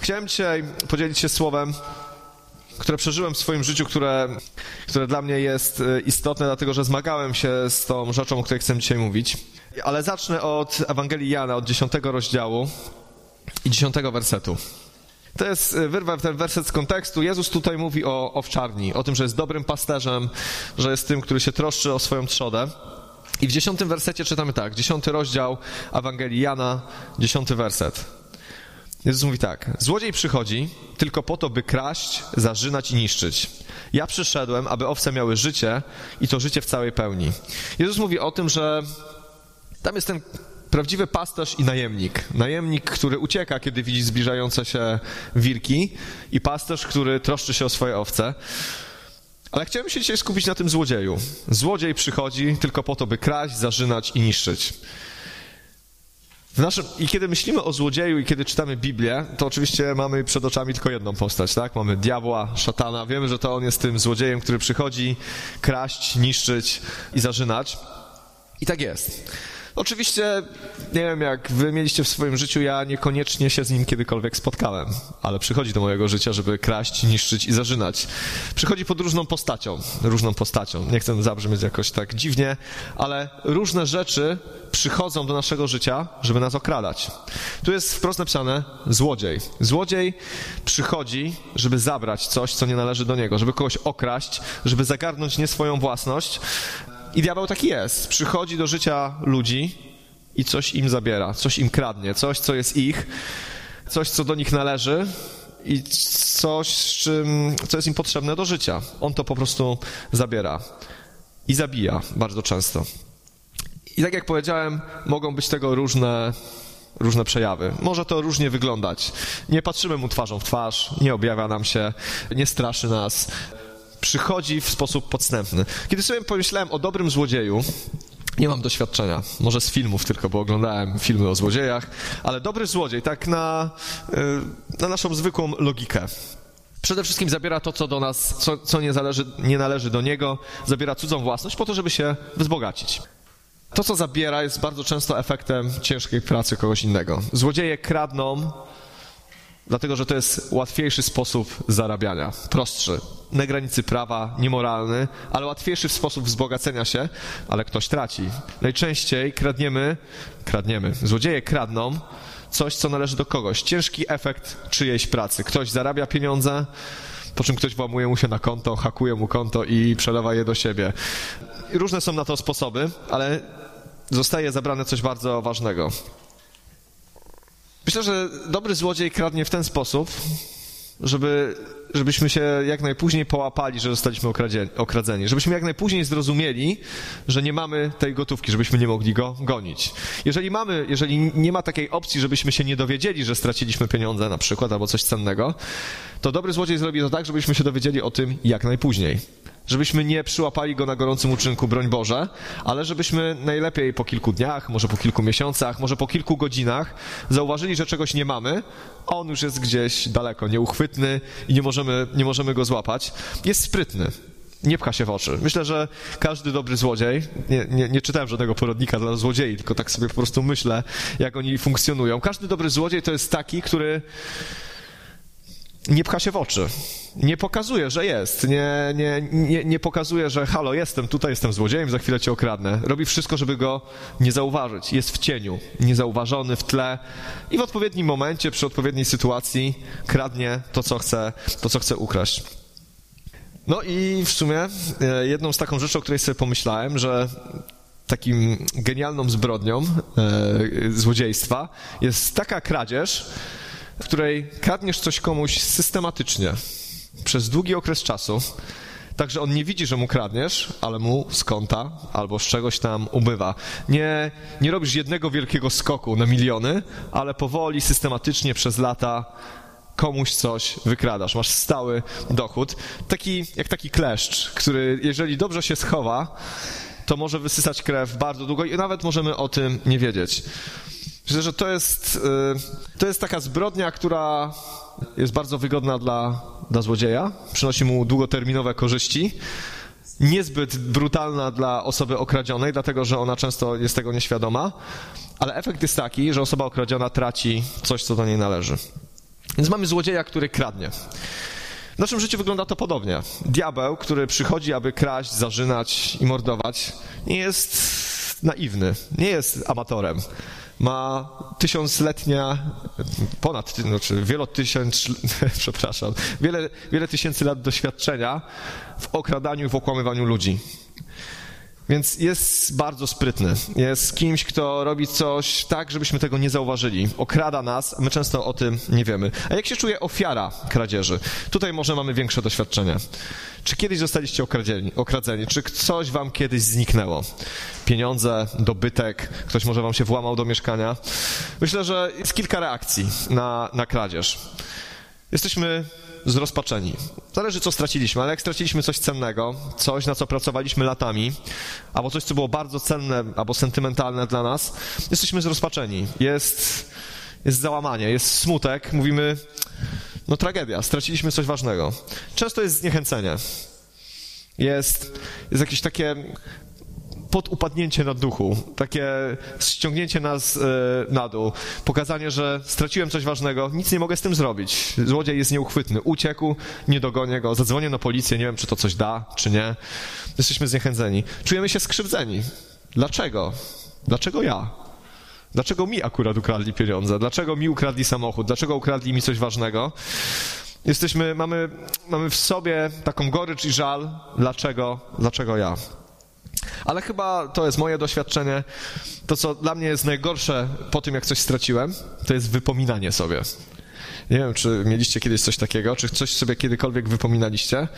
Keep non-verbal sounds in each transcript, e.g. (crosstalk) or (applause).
Chciałem dzisiaj podzielić się słowem, które przeżyłem w swoim życiu, które, które dla mnie jest e, istotne, dlatego że zmagałem się z tą rzeczą, o której chcę dzisiaj mówić. Ale zacznę od Ewangelii Jana, od 10 rozdziału i 10 wersetu. To jest, e, wyrwę ten werset z kontekstu. Jezus tutaj mówi o owczarni, o tym, że jest dobrym pasterzem, że jest tym, który się troszczy o swoją trzodę. I w dziesiątym wersecie czytamy tak, dziesiąty rozdział Ewangelii Jana, dziesiąty werset. Jezus mówi tak, złodziej przychodzi tylko po to, by kraść, zarzynać i niszczyć. Ja przyszedłem, aby owce miały życie i to życie w całej pełni. Jezus mówi o tym, że tam jest ten prawdziwy pasterz i najemnik. Najemnik, który ucieka, kiedy widzi zbliżające się wirki i pasterz, który troszczy się o swoje owce. Ale chciałem się dzisiaj skupić na tym złodzieju. Złodziej przychodzi tylko po to, by kraść, zarzynać i niszczyć. Naszym, I kiedy myślimy o złodzieju i kiedy czytamy Biblię, to oczywiście mamy przed oczami tylko jedną postać, tak? Mamy diabła, szatana. Wiemy, że to on jest tym złodziejem, który przychodzi kraść, niszczyć i zarzynać. I tak jest. Oczywiście, nie wiem, jak wy mieliście w swoim życiu, ja niekoniecznie się z nim kiedykolwiek spotkałem, ale przychodzi do mojego życia, żeby kraść, niszczyć i zarzynać. Przychodzi pod różną postacią, różną postacią. Nie chcę zabrzmieć jakoś tak dziwnie, ale różne rzeczy przychodzą do naszego życia, żeby nas okradać. Tu jest wprost napisane złodziej. Złodziej przychodzi, żeby zabrać coś, co nie należy do niego, żeby kogoś okraść, żeby zagarnąć nie swoją własność, i diabeł taki jest. Przychodzi do życia ludzi i coś im zabiera, coś im kradnie, coś, co jest ich, coś, co do nich należy i coś, czym, co jest im potrzebne do życia. On to po prostu zabiera i zabija bardzo często. I tak jak powiedziałem, mogą być tego różne, różne przejawy. Może to różnie wyglądać. Nie patrzymy mu twarzą w twarz, nie objawia nam się, nie straszy nas przychodzi w sposób podstępny. Kiedy sobie pomyślałem o dobrym złodzieju, nie mam doświadczenia, może z filmów tylko, bo oglądałem filmy o złodziejach, ale dobry złodziej, tak na, y, na naszą zwykłą logikę. Przede wszystkim zabiera to, co do nas, co, co nie, zależy, nie należy do niego, zabiera cudzą własność po to, żeby się wzbogacić. To, co zabiera, jest bardzo często efektem ciężkiej pracy kogoś innego. Złodzieje kradną dlatego że to jest łatwiejszy sposób zarabiania, prostszy, na granicy prawa, niemoralny, ale łatwiejszy sposób wzbogacenia się, ale ktoś traci. Najczęściej kradniemy, kradniemy, złodzieje kradną coś, co należy do kogoś. Ciężki efekt czyjejś pracy. Ktoś zarabia pieniądze, po czym ktoś włamuje mu się na konto, hakuje mu konto i przelewa je do siebie. Różne są na to sposoby, ale zostaje zabrane coś bardzo ważnego. Myślę, że dobry złodziej kradnie w ten sposób, żeby, żebyśmy się jak najpóźniej połapali, że zostaliśmy okradzeni. Żebyśmy jak najpóźniej zrozumieli, że nie mamy tej gotówki, żebyśmy nie mogli go gonić. Jeżeli mamy, jeżeli nie ma takiej opcji, żebyśmy się nie dowiedzieli, że straciliśmy pieniądze na przykład albo coś cennego, to dobry złodziej zrobi to tak, żebyśmy się dowiedzieli o tym jak najpóźniej żebyśmy nie przyłapali go na gorącym uczynku, broń Boże, ale żebyśmy najlepiej po kilku dniach, może po kilku miesiącach, może po kilku godzinach zauważyli, że czegoś nie mamy, a on już jest gdzieś daleko, nieuchwytny i nie możemy, nie możemy go złapać. Jest sprytny. Nie pcha się w oczy. Myślę, że każdy dobry złodziej, nie, nie, nie czytałem żadnego porodnika dla złodziei, tylko tak sobie po prostu myślę, jak oni funkcjonują. Każdy dobry złodziej to jest taki, który nie pcha się w oczy. Nie pokazuje, że jest. Nie, nie, nie, nie pokazuje, że halo, jestem tutaj, jestem złodziejem, za chwilę cię okradnę. Robi wszystko, żeby go nie zauważyć. Jest w cieniu, niezauważony, w tle i w odpowiednim momencie, przy odpowiedniej sytuacji kradnie to, co chce, to, co chce ukraść. No i w sumie e, jedną z taką rzeczą, o której sobie pomyślałem, że takim genialną zbrodnią e, złodziejstwa jest taka kradzież, w której kradniesz coś komuś systematycznie przez długi okres czasu, tak że on nie widzi, że mu kradniesz, ale mu z konta albo z czegoś tam ubywa. Nie, nie robisz jednego wielkiego skoku na miliony, ale powoli, systematycznie przez lata komuś coś wykradasz. Masz stały dochód. Taki, jak taki kleszcz, który jeżeli dobrze się schowa, to może wysysać krew bardzo długo i nawet możemy o tym nie wiedzieć. Myślę, że to jest, y, to jest taka zbrodnia, która jest bardzo wygodna dla, dla złodzieja, przynosi mu długoterminowe korzyści, niezbyt brutalna dla osoby okradzionej, dlatego że ona często jest tego nieświadoma, ale efekt jest taki, że osoba okradziona traci coś, co do niej należy. Więc mamy złodzieja, który kradnie. W naszym życiu wygląda to podobnie. Diabeł, który przychodzi, aby kraść, zarzynać i mordować, nie jest naiwny, nie jest amatorem. Ma tysiącletnia, ponad, znaczy wielotysiąc, (laughs) przepraszam, wiele, wiele tysięcy lat doświadczenia w okradaniu i w okłamywaniu ludzi. Więc jest bardzo sprytny. Jest kimś, kto robi coś tak, żebyśmy tego nie zauważyli. Okrada nas, my często o tym nie wiemy. A jak się czuje ofiara kradzieży? Tutaj może mamy większe doświadczenie. Czy kiedyś zostaliście okradzeni? Czy coś wam kiedyś zniknęło? Pieniądze, dobytek, ktoś może wam się włamał do mieszkania? Myślę, że jest kilka reakcji na, na kradzież. Jesteśmy zrozpaczeni. Zależy, co straciliśmy, ale jak straciliśmy coś cennego, coś, na co pracowaliśmy latami, albo coś, co było bardzo cenne albo sentymentalne dla nas, jesteśmy zrozpaczeni. Jest, jest załamanie, jest smutek. Mówimy, no tragedia, straciliśmy coś ważnego. Często jest zniechęcenie. Jest, jest jakieś takie podupadnięcie na duchu, takie ściągnięcie nas e, na dół, pokazanie, że straciłem coś ważnego, nic nie mogę z tym zrobić. Złodziej jest nieuchwytny, uciekł, nie dogonię go, zadzwonię na policję, nie wiem, czy to coś da, czy nie. Jesteśmy zniechęceni. Czujemy się skrzywdzeni. Dlaczego? Dlaczego ja? Dlaczego mi akurat ukradli pieniądze? Dlaczego mi ukradli samochód? Dlaczego ukradli mi coś ważnego? Jesteśmy, mamy, mamy w sobie taką gorycz i żal. Dlaczego? Dlaczego ja? Ale chyba to jest moje doświadczenie. To, co dla mnie jest najgorsze po tym, jak coś straciłem, to jest wypominanie sobie. Nie wiem, czy mieliście kiedyś coś takiego, czy coś sobie kiedykolwiek wypominaliście,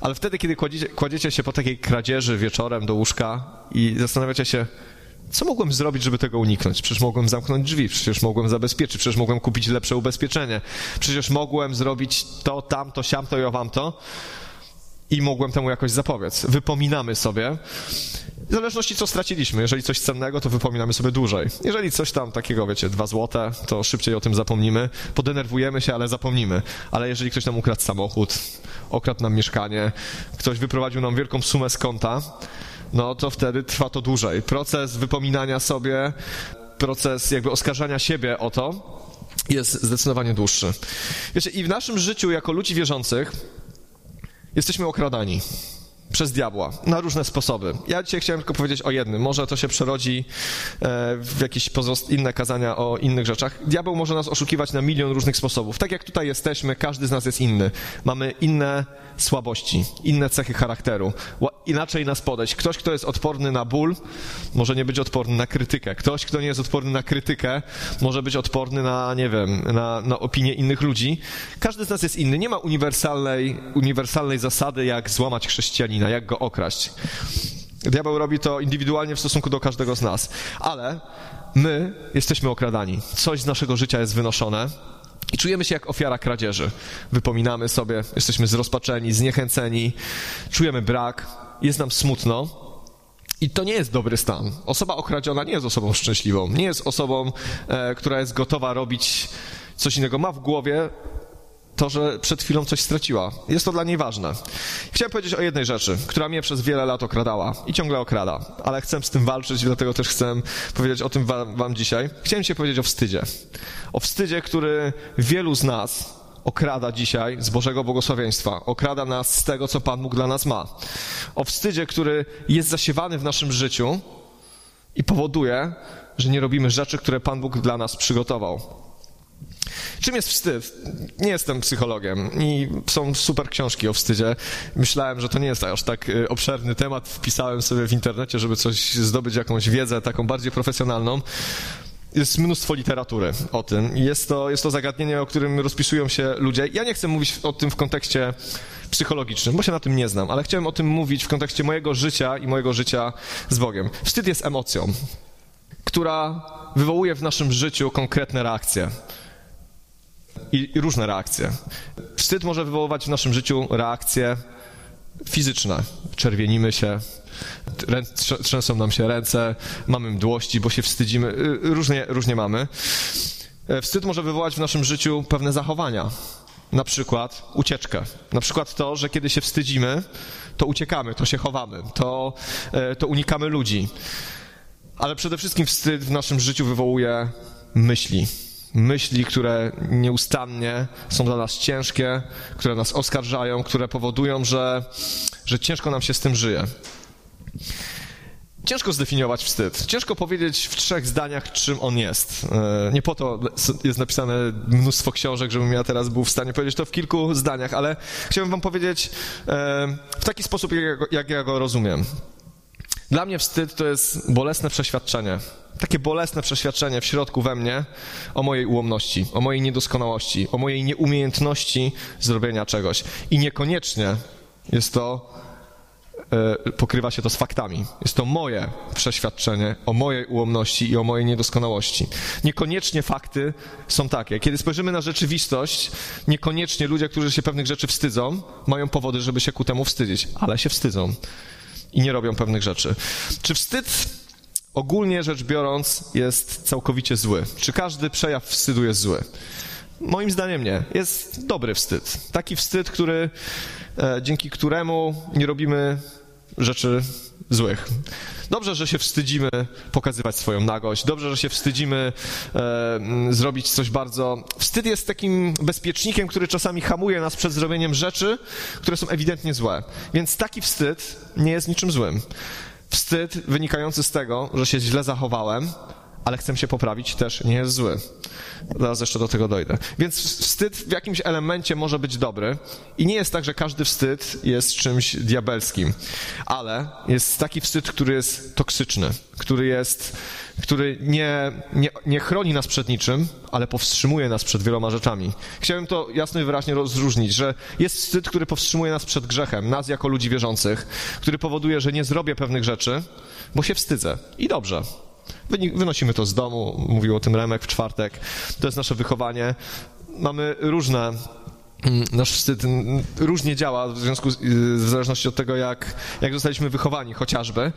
ale wtedy, kiedy kładziecie, kładziecie się po takiej kradzieży wieczorem do łóżka i zastanawiacie się, co mogłem zrobić, żeby tego uniknąć? Przecież mogłem zamknąć drzwi, przecież mogłem zabezpieczyć, przecież mogłem kupić lepsze ubezpieczenie, przecież mogłem zrobić to, tamto, siamto i owamto i mogłem temu jakoś zapobiec. Wypominamy sobie. W zależności co straciliśmy. Jeżeli coś cennego, to wypominamy sobie dłużej. Jeżeli coś tam takiego, wiecie, dwa złote, to szybciej o tym zapomnimy. Podenerwujemy się, ale zapomnimy. Ale jeżeli ktoś nam ukradł samochód, okradł nam mieszkanie, ktoś wyprowadził nam wielką sumę z konta, no to wtedy trwa to dłużej. Proces wypominania sobie, proces jakby oskarżania siebie o to jest zdecydowanie dłuższy. Wiecie, i w naszym życiu jako ludzi wierzących Jesteśmy okradani przez diabła na różne sposoby. Ja dzisiaj chciałem tylko powiedzieć o jednym. Może to się przerodzi e, w jakieś inne kazania o innych rzeczach. Diabeł może nas oszukiwać na milion różnych sposobów. Tak jak tutaj jesteśmy, każdy z nas jest inny. Mamy inne słabości, inne cechy charakteru. Inaczej nas podejść. Ktoś, kto jest odporny na ból, może nie być odporny na krytykę. Ktoś, kto nie jest odporny na krytykę, może być odporny na, nie wiem, na, na opinię innych ludzi. Każdy z nas jest inny. Nie ma uniwersalnej, uniwersalnej zasady, jak złamać jak go okraść. Diabeł robi to indywidualnie w stosunku do każdego z nas. Ale my jesteśmy okradani. Coś z naszego życia jest wynoszone i czujemy się jak ofiara kradzieży. Wypominamy sobie, jesteśmy zrozpaczeni, zniechęceni, czujemy brak, jest nam smutno. I to nie jest dobry stan. Osoba okradziona nie jest osobą szczęśliwą, nie jest osobą, e, która jest gotowa robić coś innego. Ma w głowie to, że przed chwilą coś straciła. Jest to dla niej ważne. Chciałem powiedzieć o jednej rzeczy, która mnie przez wiele lat okradała i ciągle okrada, ale chcę z tym walczyć, dlatego też chcę powiedzieć o tym wam, wam dzisiaj. Chciałem dzisiaj powiedzieć o wstydzie. O wstydzie, który wielu z nas okrada dzisiaj z Bożego błogosławieństwa, okrada nas z tego, co Pan Bóg dla nas ma. O wstydzie, który jest zasiewany w naszym życiu i powoduje, że nie robimy rzeczy, które Pan Bóg dla nas przygotował. Czym jest wstyd? Nie jestem psychologiem i są super książki o wstydzie. Myślałem, że to nie jest aż tak y, obszerny temat. Wpisałem sobie w internecie, żeby coś zdobyć, jakąś wiedzę taką bardziej profesjonalną. Jest mnóstwo literatury o tym. Jest to, jest to zagadnienie, o którym rozpisują się ludzie. Ja nie chcę mówić o tym w kontekście psychologicznym, bo się na tym nie znam, ale chciałem o tym mówić w kontekście mojego życia i mojego życia z Bogiem. Wstyd jest emocją, która wywołuje w naszym życiu konkretne reakcje i, i różne reakcje. Wstyd może wywoływać w naszym życiu reakcje fizyczne. Czerwienimy się, trzęsą nam się ręce, mamy mdłości, bo się wstydzimy. Y, różnie, różnie mamy. E, wstyd może wywołać w naszym życiu pewne zachowania. Na przykład ucieczkę. Na przykład to, że kiedy się wstydzimy, to uciekamy, to się chowamy, to, e, to unikamy ludzi. Ale przede wszystkim wstyd w naszym życiu wywołuje myśli, myśli, które nieustannie są dla nas ciężkie, które nas oskarżają, które powodują, że, że ciężko nam się z tym żyje. Ciężko zdefiniować wstyd. Ciężko powiedzieć w trzech zdaniach, czym on jest. E, nie po to jest napisane mnóstwo książek, żebym ja teraz był w stanie powiedzieć to w kilku zdaniach, ale chciałbym wam powiedzieć e, w taki sposób, jak ja go rozumiem. Dla mnie wstyd to jest bolesne przeświadczenie. Takie bolesne przeświadczenie w środku we mnie o mojej ułomności, o mojej niedoskonałości, o mojej nieumiejętności zrobienia czegoś. I niekoniecznie jest to E, pokrywa się to z faktami. Jest to moje przeświadczenie o mojej ułomności i o mojej niedoskonałości. Niekoniecznie fakty są takie. Kiedy spojrzymy na rzeczywistość, niekoniecznie ludzie, którzy się pewnych rzeczy wstydzą, mają powody, żeby się ku temu wstydzić, ale się wstydzą i nie robią pewnych rzeczy. Czy wstyd ogólnie rzecz biorąc jest całkowicie zły? Czy każdy przejaw wstydu jest zły? Moim zdaniem nie. Jest dobry wstyd. Taki wstyd, który, e, dzięki któremu nie robimy rzeczy złych. Dobrze, że się wstydzimy pokazywać swoją nagość, dobrze, że się wstydzimy e, zrobić coś bardzo. Wstyd jest takim bezpiecznikiem, który czasami hamuje nas przed zrobieniem rzeczy, które są ewidentnie złe. Więc taki wstyd nie jest niczym złym. Wstyd wynikający z tego, że się źle zachowałem, ale chcę się poprawić, też nie jest zły. Zaraz jeszcze do tego dojdę. Więc wstyd w jakimś elemencie może być dobry i nie jest tak, że każdy wstyd jest czymś diabelskim, ale jest taki wstyd, który jest toksyczny, który jest, który nie, nie, nie chroni nas przed niczym, ale powstrzymuje nas przed wieloma rzeczami. Chciałem to jasno i wyraźnie rozróżnić, że jest wstyd, który powstrzymuje nas przed grzechem, nas jako ludzi wierzących, który powoduje, że nie zrobię pewnych rzeczy, bo się wstydzę. I dobrze. Wynosimy to z domu, mówił o tym Remek w czwartek. To jest nasze wychowanie. Mamy różne mm, nasz wstyd różnie działa w związku z, w zależności od tego, jak, jak zostaliśmy wychowani chociażby.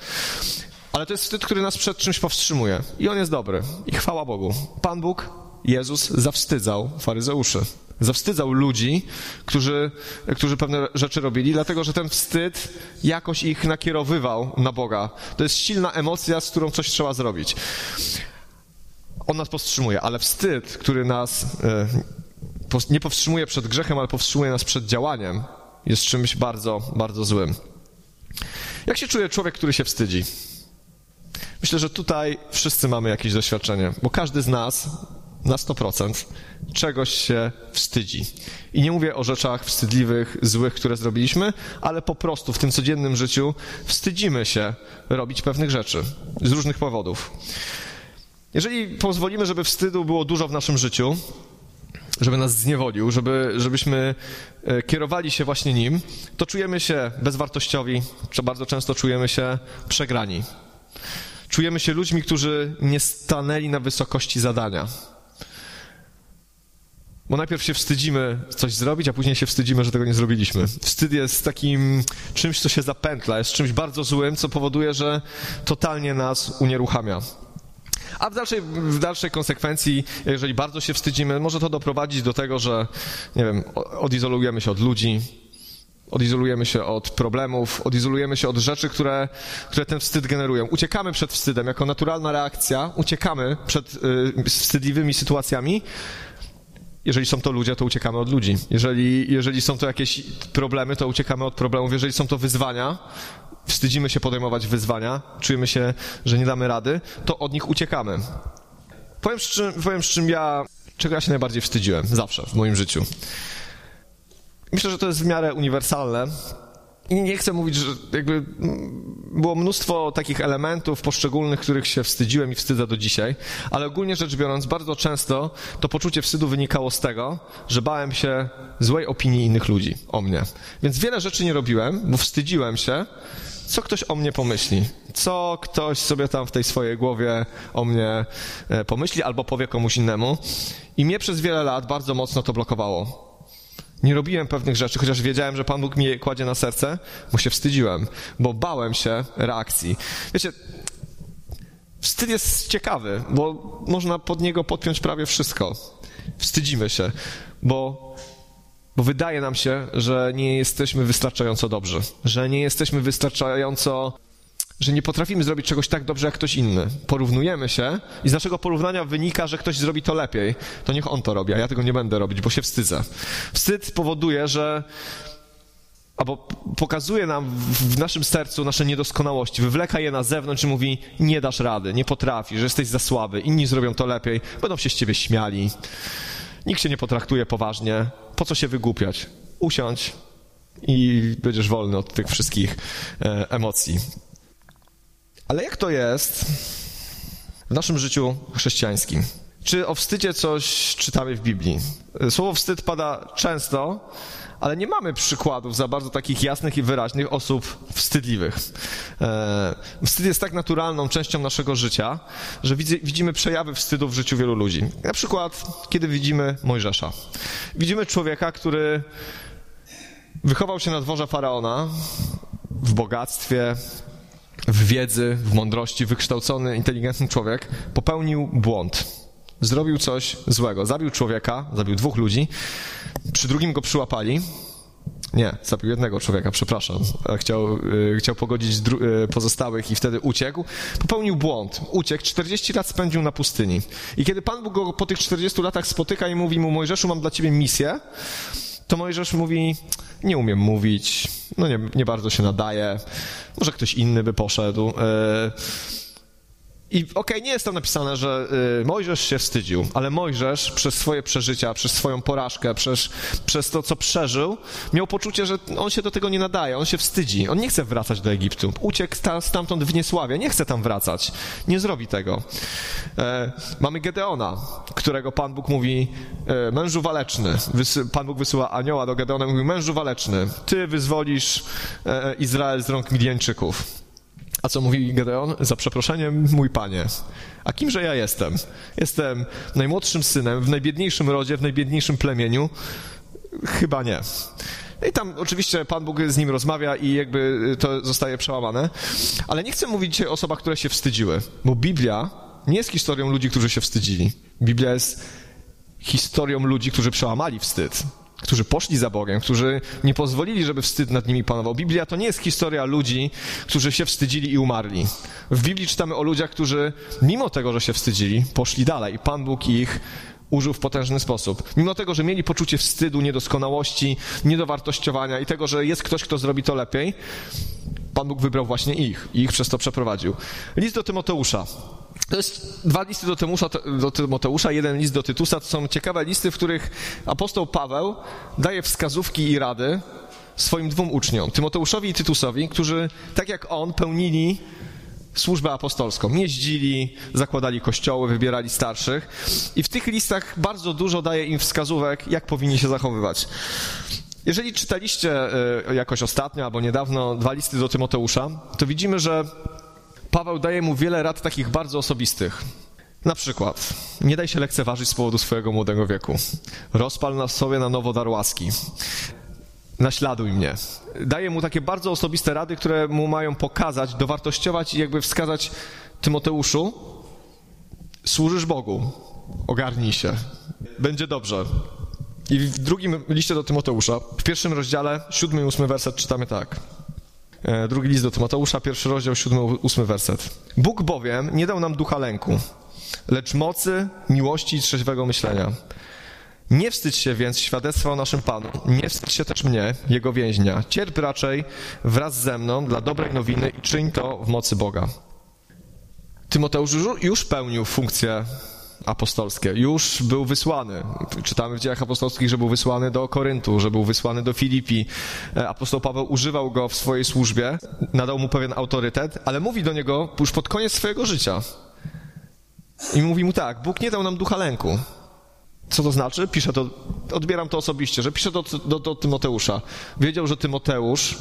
Ale to jest wstyd, który nas przed czymś powstrzymuje. I on jest dobry. I chwała Bogu. Pan Bóg, Jezus, zawstydzał faryzeuszy. Zawstydzał ludzi, którzy, którzy pewne rzeczy robili, dlatego że ten wstyd jakoś ich nakierowywał na Boga. To jest silna emocja, z którą coś trzeba zrobić. On nas powstrzymuje, ale wstyd, który nas e, nie powstrzymuje przed grzechem, ale powstrzymuje nas przed działaniem, jest czymś bardzo, bardzo złym. Jak się czuje człowiek, który się wstydzi? Myślę, że tutaj wszyscy mamy jakieś doświadczenie, bo każdy z nas na 100% czegoś się wstydzi. I nie mówię o rzeczach wstydliwych, złych, które zrobiliśmy, ale po prostu w tym codziennym życiu wstydzimy się robić pewnych rzeczy z różnych powodów. Jeżeli pozwolimy, żeby wstydu było dużo w naszym życiu, żeby nas zniewolił, żeby, żebyśmy e, kierowali się właśnie nim, to czujemy się bezwartościowi, bardzo często czujemy się przegrani. Czujemy się ludźmi, którzy nie stanęli na wysokości zadania. Bo najpierw się wstydzimy coś zrobić, a później się wstydzimy, że tego nie zrobiliśmy. Wstyd jest takim czymś, co się zapętla, jest czymś bardzo złym, co powoduje, że totalnie nas unieruchamia. A w dalszej, w dalszej konsekwencji, jeżeli bardzo się wstydzimy, może to doprowadzić do tego, że, nie wiem, odizolujemy się od ludzi, odizolujemy się od problemów, odizolujemy się od rzeczy, które, które ten wstyd generują. Uciekamy przed wstydem jako naturalna reakcja, uciekamy przed y, wstydliwymi sytuacjami, jeżeli są to ludzie, to uciekamy od ludzi. Jeżeli, jeżeli są to jakieś problemy, to uciekamy od problemów. Jeżeli są to wyzwania, wstydzimy się podejmować wyzwania, czujemy się, że nie damy rady, to od nich uciekamy. Powiem z czym, powiem z czym ja, czego ja się najbardziej wstydziłem, zawsze w moim życiu. Myślę, że to jest w miarę uniwersalne, i nie chcę mówić, że jakby było mnóstwo takich elementów poszczególnych, których się wstydziłem i wstydzę do dzisiaj, ale ogólnie rzecz biorąc, bardzo często to poczucie wstydu wynikało z tego, że bałem się złej opinii innych ludzi o mnie. Więc wiele rzeczy nie robiłem, bo wstydziłem się, co ktoś o mnie pomyśli, co ktoś sobie tam w tej swojej głowie o mnie e, pomyśli albo powie komuś innemu. I mnie przez wiele lat bardzo mocno to blokowało. Nie robiłem pewnych rzeczy, chociaż wiedziałem, że Pan Bóg mi je kładzie na serce, bo się wstydziłem, bo bałem się reakcji. Wiecie, wstyd jest ciekawy, bo można pod niego podpiąć prawie wszystko. Wstydzimy się, bo, bo wydaje nam się, że nie jesteśmy wystarczająco dobrzy, że nie jesteśmy wystarczająco że nie potrafimy zrobić czegoś tak dobrze jak ktoś inny. Porównujemy się i z naszego porównania wynika, że ktoś zrobi to lepiej. To niech on to robi, a ja tego nie będę robić, bo się wstydzę. Wstyd powoduje, że albo pokazuje nam w naszym sercu nasze niedoskonałości, wywleka je na zewnątrz i mówi, nie dasz rady, nie potrafisz, że jesteś za słaby, inni zrobią to lepiej, będą się z ciebie śmiali, nikt się nie potraktuje poważnie, po co się wygłupiać? Usiądź i będziesz wolny od tych wszystkich e, emocji. Ale jak to jest w naszym życiu chrześcijańskim? Czy o wstydzie coś czytamy w Biblii? Słowo wstyd pada często, ale nie mamy przykładów za bardzo takich jasnych i wyraźnych osób wstydliwych. E, wstyd jest tak naturalną częścią naszego życia, że widzimy przejawy wstydu w życiu wielu ludzi. Na przykład, kiedy widzimy Mojżesza. Widzimy człowieka, który wychował się na dworze faraona w bogactwie, w wiedzy, w mądrości, wykształcony, inteligentny człowiek popełnił błąd. Zrobił coś złego. Zabił człowieka, zabił dwóch ludzi, przy drugim go przyłapali. Nie, zabił jednego człowieka, przepraszam. Chciał, yy, chciał pogodzić yy, pozostałych i wtedy uciekł. Popełnił błąd. Uciekł, 40 lat spędził na pustyni. I kiedy Pan Bóg go po tych 40 latach spotyka i mówi mu, Mojżeszu, mam dla ciebie misję, to Mojżesz mówi, nie umiem mówić, no nie, nie bardzo się nadaje, może ktoś inny by poszedł. Yy, i okej, okay, nie jest tam napisane, że y, Mojżesz się wstydził, ale Mojżesz przez swoje przeżycia, przez swoją porażkę, przez, przez to, co przeżył, miał poczucie, że on się do tego nie nadaje, on się wstydzi, on nie chce wracać do Egiptu. Uciekł ta, stamtąd w niesławie, nie chce tam wracać, nie zrobi tego. E, mamy Gedeona, którego Pan Bóg mówi, e, mężu waleczny. Wysy, Pan Bóg wysyła anioła do Gedeona i mówi, mężu waleczny, ty wyzwolisz e, Izrael z rąk Midianczyków. A co mówi Gedeon? Za przeproszeniem, mój panie. A kimże ja jestem? Jestem najmłodszym synem, w najbiedniejszym rodzie, w najbiedniejszym plemieniu? Chyba nie. I tam oczywiście Pan Bóg z nim rozmawia i jakby to zostaje przełamane. Ale nie chcę mówić o osobach, które się wstydziły, bo Biblia nie jest historią ludzi, którzy się wstydzili. Biblia jest historią ludzi, którzy przełamali wstyd którzy poszli za Bogiem, którzy nie pozwolili, żeby wstyd nad nimi panował. Biblia to nie jest historia ludzi, którzy się wstydzili i umarli. W Biblii czytamy o ludziach, którzy mimo tego, że się wstydzili, poszli dalej Pan Bóg ich użył w potężny sposób. Mimo tego, że mieli poczucie wstydu, niedoskonałości, niedowartościowania i tego, że jest ktoś, kto zrobi to lepiej, Pan Bóg wybrał właśnie ich i ich przez to przeprowadził. List do Tymoteusza. To jest dwa listy do, Tymusza, do Tymoteusza, jeden list do Tytusa. To są ciekawe listy, w których apostoł Paweł daje wskazówki i rady swoim dwóm uczniom, Tymoteuszowi i Tytusowi, którzy tak jak on pełnili służbę apostolską. Jeździli, zakładali kościoły, wybierali starszych i w tych listach bardzo dużo daje im wskazówek, jak powinni się zachowywać. Jeżeli czytaliście e, jakoś ostatnio albo niedawno dwa listy do Tymoteusza, to widzimy, że Paweł daje mu wiele rad takich bardzo osobistych. Na przykład, nie daj się lekceważyć z powodu swojego młodego wieku. Rozpal na sobie na nowo dar łaski. Naśladuj mnie. Daje mu takie bardzo osobiste rady, które mu mają pokazać, dowartościować i jakby wskazać Tymoteuszu, służysz Bogu, ogarnij się, będzie dobrze. I w drugim liście do Tymoteusza, w pierwszym rozdziale, siódmy i ósmy werset czytamy tak. E, drugi list do Tymoteusza, pierwszy rozdział, siódmy, ósmy werset. Bóg bowiem nie dał nam ducha lęku, lecz mocy, miłości i trzeźwego myślenia. Nie wstydź się więc świadectwa o naszym Panu. Nie wstydź się też mnie, Jego więźnia. Cierp raczej wraz ze mną dla dobrej nowiny i czyń to w mocy Boga. Tymoteusz już pełnił funkcję apostolskie. Już był wysłany. Czytamy w dziejach apostolskich, że był wysłany do Koryntu, że był wysłany do Filipi. E, apostoł Paweł używał go w swojej służbie, nadał mu pewien autorytet, ale mówi do niego już pod koniec swojego życia. I mówi mu tak, Bóg nie dał nam ducha lęku. Co to znaczy? Piszę to, odbieram to osobiście, że pisze do, do, do Tymoteusza. Wiedział, że Tymoteusz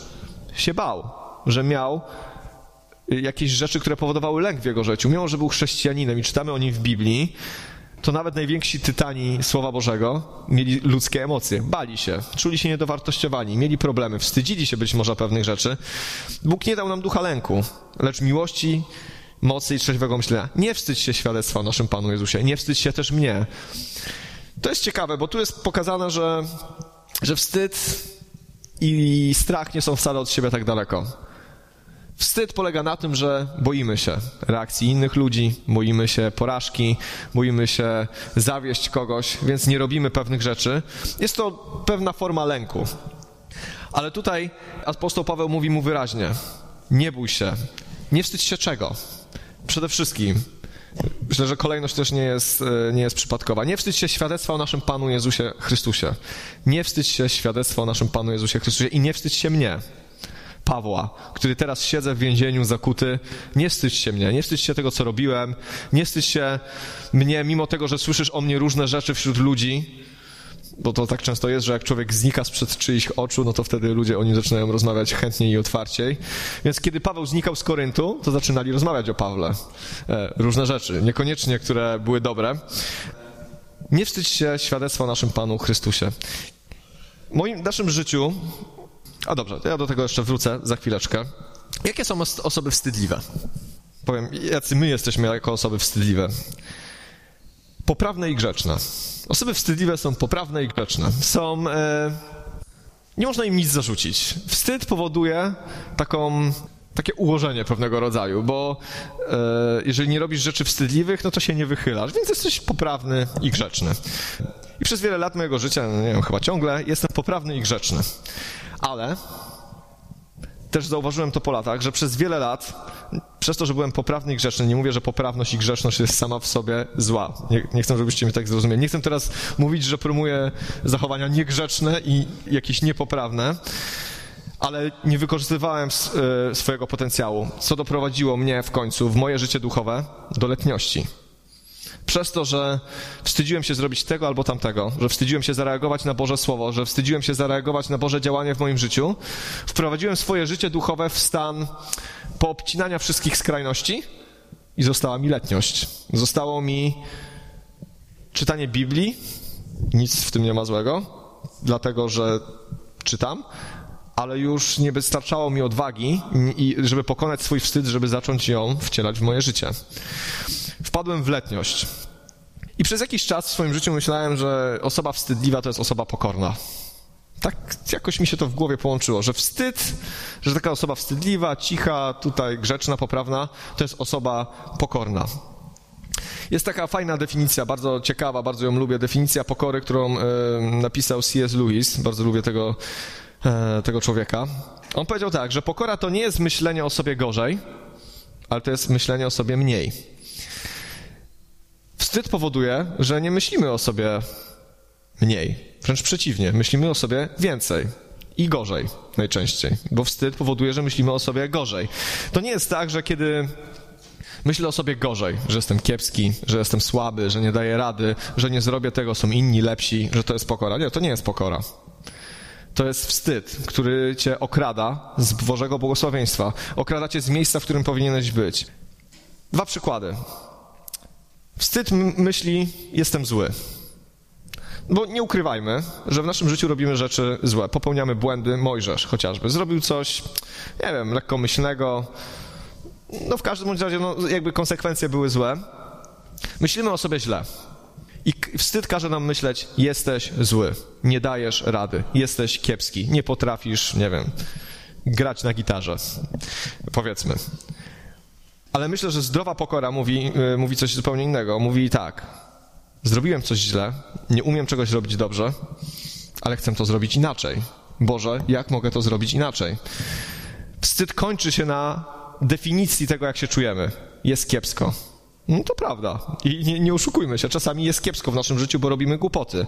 się bał, że miał jakieś rzeczy, które powodowały lęk w jego życiu. Mimo, że był chrześcijaninem i czytamy o nim w Biblii, to nawet najwięksi tytani Słowa Bożego mieli ludzkie emocje, bali się, czuli się niedowartościowani, mieli problemy, wstydzili się być może pewnych rzeczy. Bóg nie dał nam ducha lęku, lecz miłości, mocy i trzeźwego myślenia. Nie wstydź się świadectwa o naszym Panu Jezusie, nie wstydź się też mnie. To jest ciekawe, bo tu jest pokazane, że, że wstyd i strach nie są wcale od siebie tak daleko. Wstyd polega na tym, że boimy się reakcji innych ludzi, boimy się porażki, boimy się zawieść kogoś, więc nie robimy pewnych rzeczy. Jest to pewna forma lęku. Ale tutaj apostoł Paweł mówi mu wyraźnie: nie bój się, nie wstydź się czego. Przede wszystkim, myślę, że kolejność też nie jest, e, nie jest przypadkowa. Nie wstydź się świadectwa o naszym Panu Jezusie Chrystusie. Nie wstydź się świadectwa o naszym Panu Jezusie Chrystusie i nie wstydź się mnie. Pawła, który teraz siedzę w więzieniu zakuty. Nie wstydź się mnie, nie wstydź się tego, co robiłem, nie wstydź się mnie, mimo tego, że słyszysz o mnie różne rzeczy wśród ludzi, bo to tak często jest, że jak człowiek znika sprzed czyichś oczu, no to wtedy ludzie o nim zaczynają rozmawiać chętniej i otwarciej. Więc kiedy Paweł znikał z Koryntu, to zaczynali rozmawiać o Pawle. E, różne rzeczy, niekoniecznie, które były dobre. Nie wstydź się świadectwa o naszym Panu Chrystusie. W moim naszym życiu a dobrze, ja do tego jeszcze wrócę za chwileczkę. Jakie są osoby wstydliwe? Powiem, jacy my jesteśmy jako osoby wstydliwe. Poprawne i grzeczne. Osoby wstydliwe są poprawne i grzeczne. Są. E, nie można im nic zarzucić. Wstyd powoduje taką takie ułożenie pewnego rodzaju, bo e, jeżeli nie robisz rzeczy wstydliwych, no to się nie wychylasz, więc jesteś poprawny i grzeczny. I przez wiele lat mojego życia, no nie wiem, chyba ciągle, jestem poprawny i grzeczny. Ale też zauważyłem to po latach, że przez wiele lat, przez to, że byłem poprawny i grzeczny, nie mówię, że poprawność i grzeczność jest sama w sobie zła. Nie, nie chcę, żebyście mnie tak zrozumieli. Nie chcę teraz mówić, że promuję zachowania niegrzeczne i jakieś niepoprawne, ale nie wykorzystywałem e, swojego potencjału, co doprowadziło mnie w końcu, w moje życie duchowe, do letniości. Przez to, że wstydziłem się zrobić tego albo tamtego, że wstydziłem się zareagować na Boże Słowo, że wstydziłem się zareagować na Boże działanie w moim życiu, wprowadziłem swoje życie duchowe w stan poobcinania wszystkich skrajności i została mi letniość. Zostało mi czytanie Biblii, nic w tym nie ma złego, dlatego że czytam, ale już nie wystarczało mi odwagi, żeby pokonać swój wstyd, żeby zacząć ją wcielać w moje życie. Wpadłem w letniość. I przez jakiś czas w swoim życiu myślałem, że osoba wstydliwa to jest osoba pokorna. Tak jakoś mi się to w głowie połączyło, że wstyd, że taka osoba wstydliwa, cicha, tutaj grzeczna, poprawna, to jest osoba pokorna. Jest taka fajna definicja, bardzo ciekawa, bardzo ją lubię, definicja pokory, którą y, napisał C.S. Lewis. Bardzo lubię tego E, tego człowieka. On powiedział tak, że pokora to nie jest myślenie o sobie gorzej, ale to jest myślenie o sobie mniej. Wstyd powoduje, że nie myślimy o sobie mniej. Wręcz przeciwnie, myślimy o sobie więcej i gorzej najczęściej, bo wstyd powoduje, że myślimy o sobie gorzej. To nie jest tak, że kiedy myślę o sobie gorzej, że jestem kiepski, że jestem słaby, że nie daję rady, że nie zrobię tego, są inni lepsi, że to jest pokora. Nie, to nie jest pokora. To jest wstyd, który cię okrada z Bożego błogosławieństwa. Okrada cię z miejsca, w którym powinieneś być. Dwa przykłady. Wstyd myśli, jestem zły. Bo nie ukrywajmy, że w naszym życiu robimy rzeczy złe. Popełniamy błędy. Mojżesz chociażby zrobił coś, nie wiem, lekkomyślnego. No w każdym razie, no, jakby konsekwencje były złe. Myślimy o sobie źle. I wstyd każe nam myśleć, jesteś zły, nie dajesz rady, jesteś kiepski, nie potrafisz, nie wiem, grać na gitarze, powiedzmy. Ale myślę, że zdrowa pokora mówi, yy, mówi coś zupełnie innego. Mówi tak, zrobiłem coś źle, nie umiem czegoś robić dobrze, ale chcę to zrobić inaczej. Boże, jak mogę to zrobić inaczej? Wstyd kończy się na definicji tego, jak się czujemy. Jest kiepsko no to prawda. I nie, nie oszukujmy się, czasami jest kiepsko w naszym życiu, bo robimy głupoty.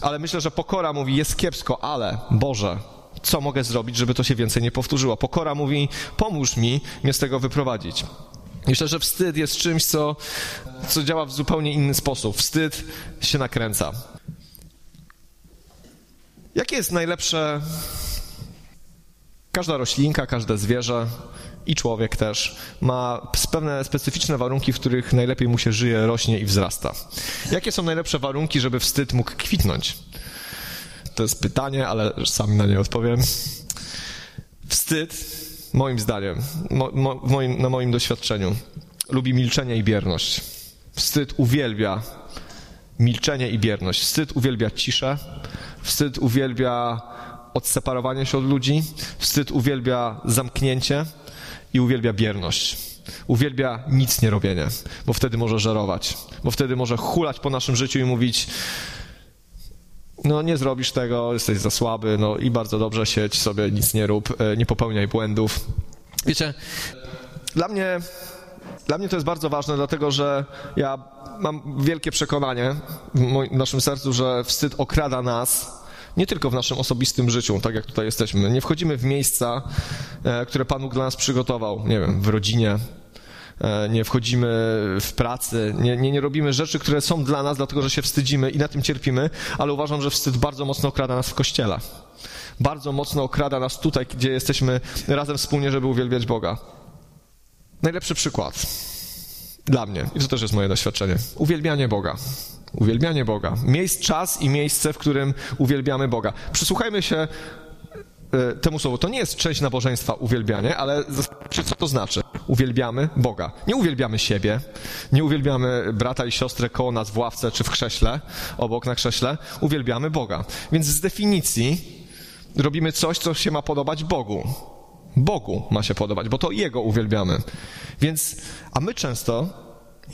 Ale myślę, że pokora mówi, jest kiepsko, ale Boże, co mogę zrobić, żeby to się więcej nie powtórzyło? Pokora mówi, pomóż mi mnie z tego wyprowadzić. Myślę, że wstyd jest czymś, co, co działa w zupełnie inny sposób. Wstyd się nakręca. Jakie jest najlepsze? Każda roślinka, każde zwierzę i człowiek też ma pewne specyficzne warunki, w których najlepiej mu się żyje, rośnie i wzrasta. Jakie są najlepsze warunki, żeby wstyd mógł kwitnąć? To jest pytanie, ale sam na nie odpowiem. Wstyd, moim zdaniem, mo, mo, moim, na moim doświadczeniu, lubi milczenie i bierność. Wstyd uwielbia milczenie i bierność. Wstyd uwielbia ciszę. Wstyd uwielbia odseparowanie się od ludzi. Wstyd uwielbia zamknięcie i uwielbia bierność. Uwielbia nic nie robienie, bo wtedy może żerować, bo wtedy może hulać po naszym życiu i mówić no nie zrobisz tego, jesteś za słaby, no i bardzo dobrze siedź sobie, nic nie rób, e, nie popełniaj błędów. Wiecie, dla mnie, dla mnie to jest bardzo ważne, dlatego że ja mam wielkie przekonanie w naszym sercu, że wstyd okrada nas, nie tylko w naszym osobistym życiu, tak jak tutaj jesteśmy. Nie wchodzimy w miejsca, e, które Pan Bóg dla nas przygotował, nie wiem, w rodzinie, nie wchodzimy w pracy, nie, nie, nie robimy rzeczy, które są dla nas, dlatego że się wstydzimy i na tym cierpimy, ale uważam, że wstyd bardzo mocno okrada nas w kościele. Bardzo mocno okrada nas tutaj, gdzie jesteśmy razem wspólnie, żeby uwielbiać Boga. Najlepszy przykład dla mnie, i to też jest moje doświadczenie, uwielbianie Boga. Uwielbianie Boga. Miejsc, czas i miejsce, w którym uwielbiamy Boga. Przysłuchajmy się e, temu słowu. To nie jest część nabożeństwa uwielbianie, ale co to znaczy? Uwielbiamy Boga. Nie uwielbiamy siebie, nie uwielbiamy brata i siostrę koło nas w ławce czy w krześle, obok na krześle. Uwielbiamy Boga. Więc z definicji robimy coś, co się ma podobać Bogu. Bogu ma się podobać, bo to Jego uwielbiamy. Więc, a my często,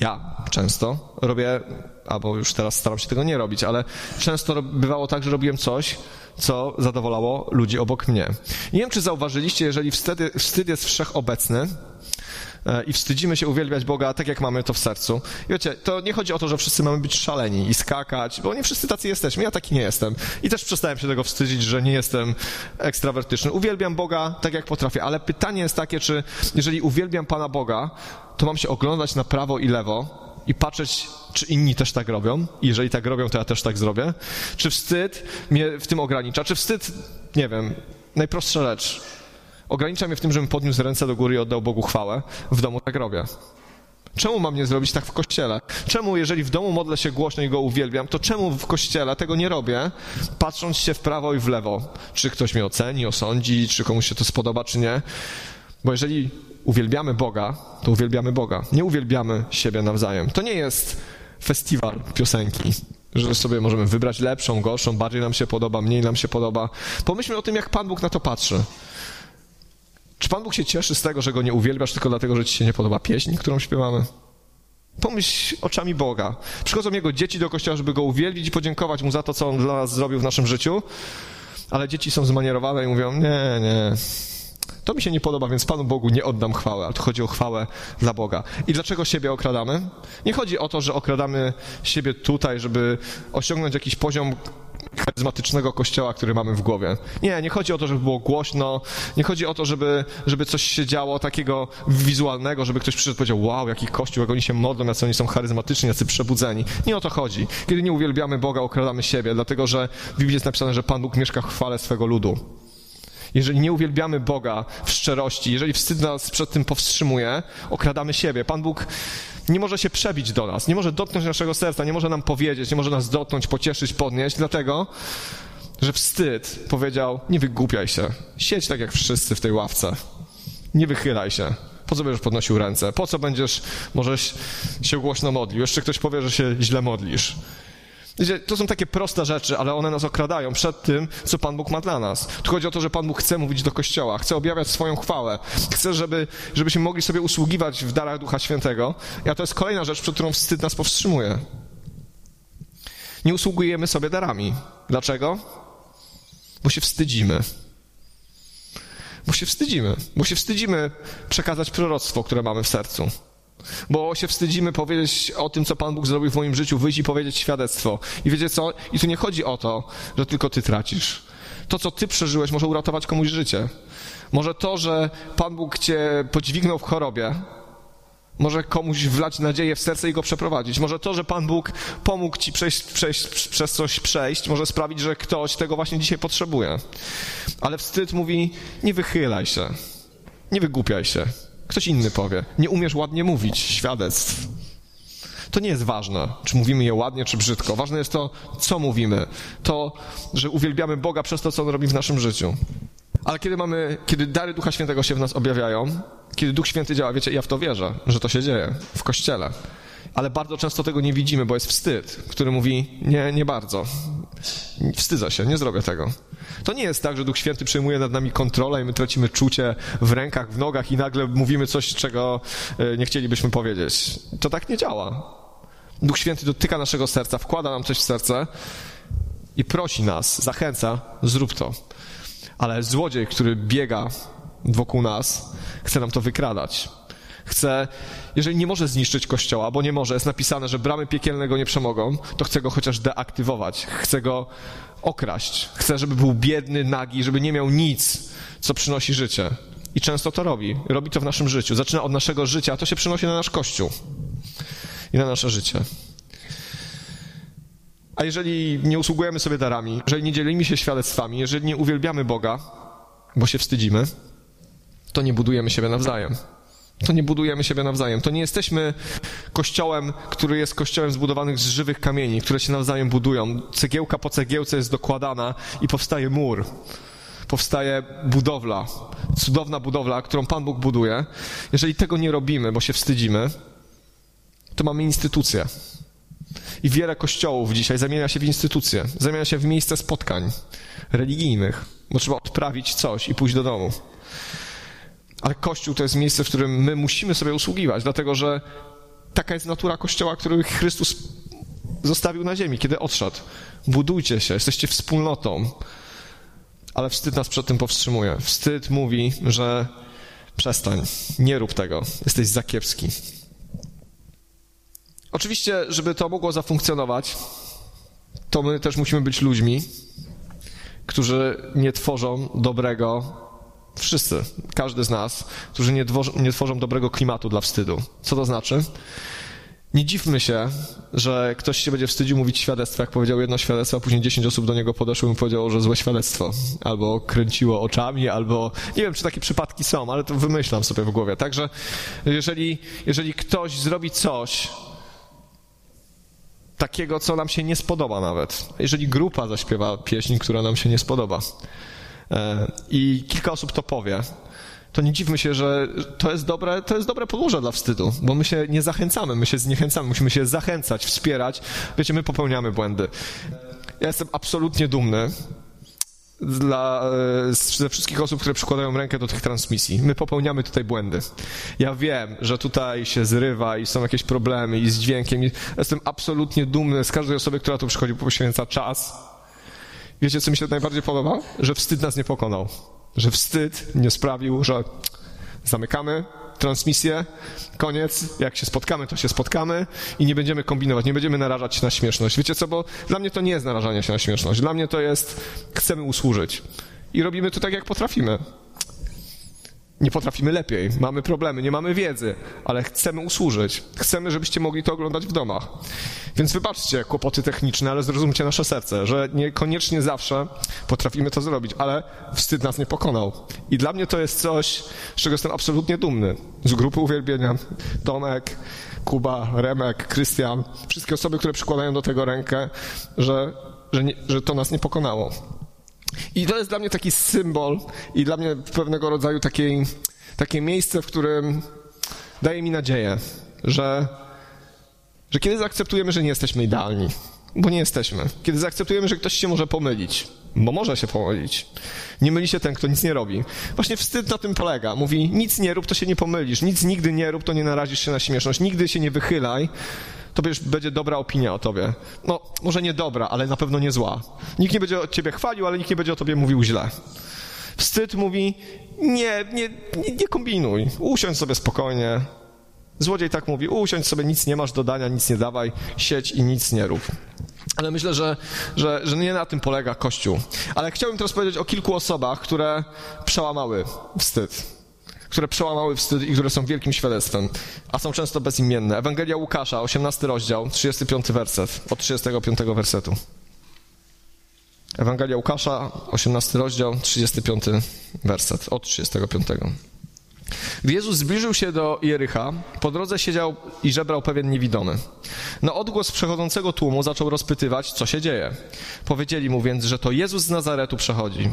ja często robię, albo już teraz staram się tego nie robić, ale często bywało tak, że robiłem coś, co zadowalało ludzi obok mnie. Nie wiem, czy zauważyliście, jeżeli wstyd, wstyd jest wszechobecny, i wstydzimy się uwielbiać Boga tak, jak mamy to w sercu. I wiecie, to nie chodzi o to, że wszyscy mamy być szaleni i skakać, bo nie wszyscy tacy jesteśmy. Ja taki nie jestem. I też przestałem się tego wstydzić, że nie jestem ekstrawertyczny. Uwielbiam Boga tak, jak potrafię, ale pytanie jest takie, czy jeżeli uwielbiam Pana Boga, to mam się oglądać na prawo i lewo i patrzeć, czy inni też tak robią. I jeżeli tak robią, to ja też tak zrobię. Czy wstyd mnie w tym ogranicza? Czy wstyd, nie wiem, najprostsza rzecz Ogranicza mnie w tym, żebym podniósł ręce do góry i oddał Bogu chwałę. W domu tak robię. Czemu mam nie zrobić tak w kościele? Czemu, jeżeli w domu modlę się głośno i go uwielbiam, to czemu w kościele tego nie robię, patrząc się w prawo i w lewo? Czy ktoś mnie oceni, osądzi, czy komuś się to spodoba, czy nie? Bo jeżeli uwielbiamy Boga, to uwielbiamy Boga. Nie uwielbiamy siebie nawzajem. To nie jest festiwal piosenki, że sobie możemy wybrać lepszą, gorszą, bardziej nam się podoba, mniej nam się podoba. Pomyślmy o tym, jak Pan Bóg na to patrzy. Czy Pan Bóg się cieszy z tego, że Go nie uwielbiasz tylko dlatego, że Ci się nie podoba pieśń, którą śpiewamy? Pomyśl oczami Boga. Przychodzą Jego dzieci do kościoła, żeby Go uwielbić i podziękować Mu za to, co On dla nas zrobił w naszym życiu, ale dzieci są zmanierowane i mówią, nie, nie, to mi się nie podoba, więc Panu Bogu nie oddam chwały, ale tu chodzi o chwałę dla Boga. I dlaczego siebie okradamy? Nie chodzi o to, że okradamy siebie tutaj, żeby osiągnąć jakiś poziom charyzmatycznego kościoła, który mamy w głowie. Nie, nie chodzi o to, żeby było głośno, nie chodzi o to, żeby, żeby coś się działo takiego wizualnego, żeby ktoś przyszedł i powiedział, wow, jaki kościół, jak oni się modlą, jak oni są charyzmatyczni, jacy przebudzeni. Nie o to chodzi. Kiedy nie uwielbiamy Boga, okradamy siebie, dlatego że w Biblii jest napisane, że Pan Bóg mieszka w chwale swego ludu. Jeżeli nie uwielbiamy Boga w szczerości, jeżeli wstyd nas przed tym powstrzymuje, okradamy siebie. Pan Bóg nie może się przebić do nas, nie może dotknąć naszego serca, nie może nam powiedzieć, nie może nas dotknąć, pocieszyć, podnieść, dlatego, że wstyd powiedział, nie wygłupiaj się, siedź tak jak wszyscy w tej ławce, nie wychylaj się. Po co będziesz podnosił ręce? Po co będziesz, możesz się głośno modlił? Jeszcze ktoś powie, że się źle modlisz. To są takie proste rzeczy, ale one nas okradają przed tym, co Pan Bóg ma dla nas. Tu chodzi o to, że Pan Bóg chce mówić do Kościoła, chce objawiać swoją chwałę, chce, żeby, żebyśmy mogli sobie usługiwać w darach Ducha Świętego. A to jest kolejna rzecz, przed którą wstyd nas powstrzymuje. Nie usługujemy sobie darami. Dlaczego? Bo się wstydzimy. Bo się wstydzimy. Bo się wstydzimy przekazać proroctwo, które mamy w sercu bo się wstydzimy powiedzieć o tym, co Pan Bóg zrobił w moim życiu, wyjść i powiedzieć świadectwo. I wiecie co? I tu nie chodzi o to, że tylko ty tracisz. To, co ty przeżyłeś, może uratować komuś życie. Może to, że Pan Bóg cię podźwignął w chorobie, może komuś wlać nadzieję w serce i go przeprowadzić. Może to, że Pan Bóg pomógł ci przejść, przejść, przez coś przejść, może sprawić, że ktoś tego właśnie dzisiaj potrzebuje. Ale wstyd mówi, nie wychylaj się, nie wygłupiaj się. Ktoś inny powie. Nie umiesz ładnie mówić świadectw. To nie jest ważne, czy mówimy je ładnie, czy brzydko. Ważne jest to, co mówimy. To, że uwielbiamy Boga przez to, co On robi w naszym życiu. Ale kiedy mamy, kiedy dary Ducha Świętego się w nas objawiają, kiedy Duch Święty działa, wiecie, ja w to wierzę, że to się dzieje w Kościele. Ale bardzo często tego nie widzimy, bo jest wstyd, który mówi, nie, nie bardzo. Wstydzę się, nie zrobię tego. To nie jest tak, że Duch Święty przejmuje nad nami kontrolę i my tracimy czucie w rękach, w nogach i nagle mówimy coś, czego e, nie chcielibyśmy powiedzieć. To tak nie działa. Duch Święty dotyka naszego serca, wkłada nam coś w serce i prosi nas, zachęca, zrób to. Ale złodziej, który biega wokół nas, chce nam to wykradać. Chce, jeżeli nie może zniszczyć kościoła, bo nie może, jest napisane, że bramy piekielne go nie przemogą, to chce go chociaż deaktywować. Chce go okraść. Chce, żeby był biedny, nagi, żeby nie miał nic, co przynosi życie. I często to robi. Robi to w naszym życiu. Zaczyna od naszego życia, a to się przynosi na nasz kościół i na nasze życie. A jeżeli nie usługujemy sobie darami, jeżeli nie dzielimy się świadectwami, jeżeli nie uwielbiamy Boga, bo się wstydzimy, to nie budujemy siebie nawzajem. To nie budujemy siebie nawzajem. To nie jesteśmy kościołem, który jest kościołem zbudowanych z żywych kamieni, które się nawzajem budują. Cegiełka po cegiełce jest dokładana i powstaje mur. Powstaje budowla. Cudowna budowla, którą Pan Bóg buduje. Jeżeli tego nie robimy, bo się wstydzimy, to mamy instytucję. I wiele kościołów dzisiaj zamienia się w instytucje, zamienia się w miejsce spotkań religijnych, bo trzeba odprawić coś i pójść do domu. Ale Kościół to jest miejsce, w którym my musimy sobie usługiwać, dlatego że taka jest natura Kościoła, który Chrystus zostawił na ziemi, kiedy odszedł. Budujcie się, jesteście wspólnotą. Ale wstyd nas przed tym powstrzymuje. Wstyd mówi, że przestań, nie rób tego, jesteś za kiepski. Oczywiście, żeby to mogło zafunkcjonować, to my też musimy być ludźmi, którzy nie tworzą dobrego, wszyscy, każdy z nas, którzy nie, nie tworzą dobrego klimatu dla wstydu. Co to znaczy? Nie dziwmy się, że ktoś się będzie wstydził mówić świadectwo, jak powiedział jedno świadectwo, a później dziesięć osób do niego podeszło i powiedziało, że złe świadectwo. Albo kręciło oczami, albo nie wiem, czy takie przypadki są, ale to wymyślam sobie w głowie. Także jeżeli, jeżeli ktoś zrobi coś, takiego, co nam się nie spodoba nawet. Jeżeli grupa zaśpiewa pieśń, która nam się nie spodoba i kilka osób to powie, to nie dziwmy się, że to jest dobre, to jest dobre podłoże dla wstydu, bo my się nie zachęcamy, my się zniechęcamy, musimy się zachęcać, wspierać. Wiecie, my popełniamy błędy. Ja jestem absolutnie dumny dla, e, ze wszystkich osób, które przykładają rękę do tych transmisji. My popełniamy tutaj błędy. Ja wiem, że tutaj się zrywa i są jakieś problemy i z dźwiękiem. Jestem absolutnie dumny z każdej osoby, która tu przychodzi, poświęca czas. Wiecie, co mi się najbardziej podoba? Że wstyd nas nie pokonał. Że wstyd nie sprawił, że zamykamy, transmisję, koniec, jak się spotkamy, to się spotkamy i nie będziemy kombinować, nie będziemy narażać się na śmieszność. Wiecie co, bo dla mnie to nie jest narażanie się na śmieszność, dla mnie to jest, chcemy usłużyć i robimy to tak, jak potrafimy. Nie potrafimy lepiej, mamy problemy, nie mamy wiedzy, ale chcemy usłużyć. Chcemy, żebyście mogli to oglądać w domach. Więc wybaczcie kłopoty techniczne, ale zrozumcie nasze serce, że niekoniecznie zawsze potrafimy to zrobić, ale wstyd nas nie pokonał. I dla mnie to jest coś, z czego jestem absolutnie dumny. Z grupy uwielbienia Tomek, Kuba, Remek, Krystian, wszystkie osoby, które przykładają do tego rękę, że, że, nie, że to nas nie pokonało. I to jest dla mnie taki symbol i dla mnie pewnego rodzaju takie, miejsce, w którym daje mi nadzieję, że, że kiedy zaakceptujemy, że nie jesteśmy idealni, bo nie jesteśmy, kiedy zaakceptujemy, że ktoś się może pomylić, bo może się pomylić, nie myli się ten, kto nic nie robi. Właśnie wstyd na tym polega. Mówi, nic nie rób, to się nie pomylisz, nic nigdy nie rób, to nie narazisz się na śmieszność, nigdy się nie wychylaj, to będzie dobra opinia o tobie. No, może nie dobra, ale na pewno nie zła. Nikt nie będzie o ciebie chwalił, ale nikt nie będzie o tobie mówił źle. Wstyd mówi, nie, nie, nie, nie kombinuj, usiądź sobie spokojnie. Złodziej tak mówi, usiądź sobie, nic nie masz do dania, nic nie dawaj, siedź i nic nie rób. Ale myślę, że, że, że nie na tym polega Kościół. Ale chciałbym teraz powiedzieć o kilku osobach, które przełamały wstyd które przełamały wstyd i które są wielkim świadectwem, a są często bezimienne. Ewangelia Łukasza, 18 rozdział, 35 werset, od 35 wersetu. Ewangelia Łukasza, 18 rozdział, 35 werset, od 35. Gdy Jezus zbliżył się do Jericha, po drodze siedział i żebrał pewien niewidomy. Na odgłos przechodzącego tłumu zaczął rozpytywać, co się dzieje. Powiedzieli mu więc, że to Jezus z Nazaretu przechodzi.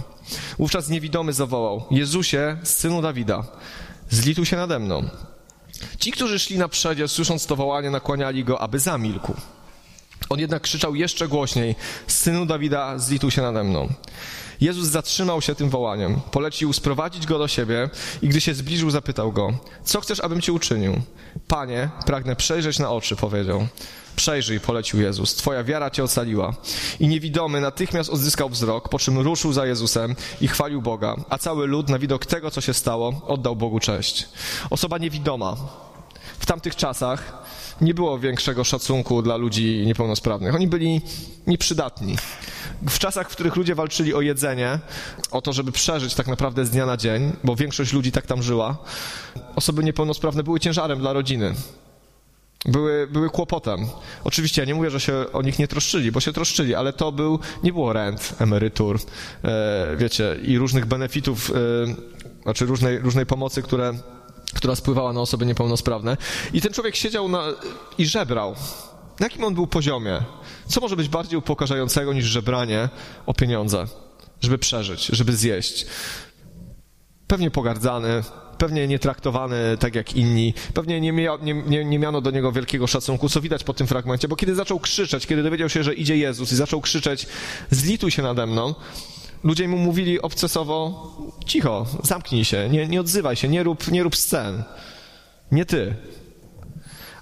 Wówczas niewidomy zawołał, Jezusie, synu Dawida, zlituj się nade mną. Ci, którzy szli na przedzie, słysząc to wołanie, nakłaniali go, aby zamilkł. On jednak krzyczał jeszcze głośniej: Synu Dawida, zlituj się nade mną. Jezus zatrzymał się tym wołaniem, polecił sprowadzić go do siebie i gdy się zbliżył, zapytał go: Co chcesz, abym ci uczynił? Panie, pragnę przejrzeć na oczy, powiedział. Przejrzyj, polecił Jezus, twoja wiara cię ocaliła. I niewidomy natychmiast odzyskał wzrok, po czym ruszył za Jezusem i chwalił Boga, a cały lud na widok tego, co się stało, oddał Bogu cześć. Osoba niewidoma. W tamtych czasach nie było większego szacunku dla ludzi niepełnosprawnych. Oni byli nieprzydatni. W czasach, w których ludzie walczyli o jedzenie, o to, żeby przeżyć tak naprawdę z dnia na dzień, bo większość ludzi tak tam żyła, osoby niepełnosprawne były ciężarem dla rodziny. Były, były kłopotem. Oczywiście ja nie mówię, że się o nich nie troszczyli, bo się troszczyli, ale to był, nie było rent, emerytur, e, wiecie, i różnych benefitów, e, znaczy różnej, różnej pomocy, które która spływała na osoby niepełnosprawne. I ten człowiek siedział na, i żebrał. Na jakim on był poziomie? Co może być bardziej upokarzającego niż żebranie o pieniądze, żeby przeżyć, żeby zjeść? Pewnie pogardzany, pewnie nie traktowany tak jak inni, pewnie nie, mia, nie, nie, nie, miano do niego wielkiego szacunku, co widać po tym fragmencie, bo kiedy zaczął krzyczeć, kiedy dowiedział się, że idzie Jezus i zaczął krzyczeć, zlituj się nade mną, ludzie mu mówili obcesowo, cicho, zamknij się, nie, nie odzywaj się, nie rób, nie rób scen. Nie ty.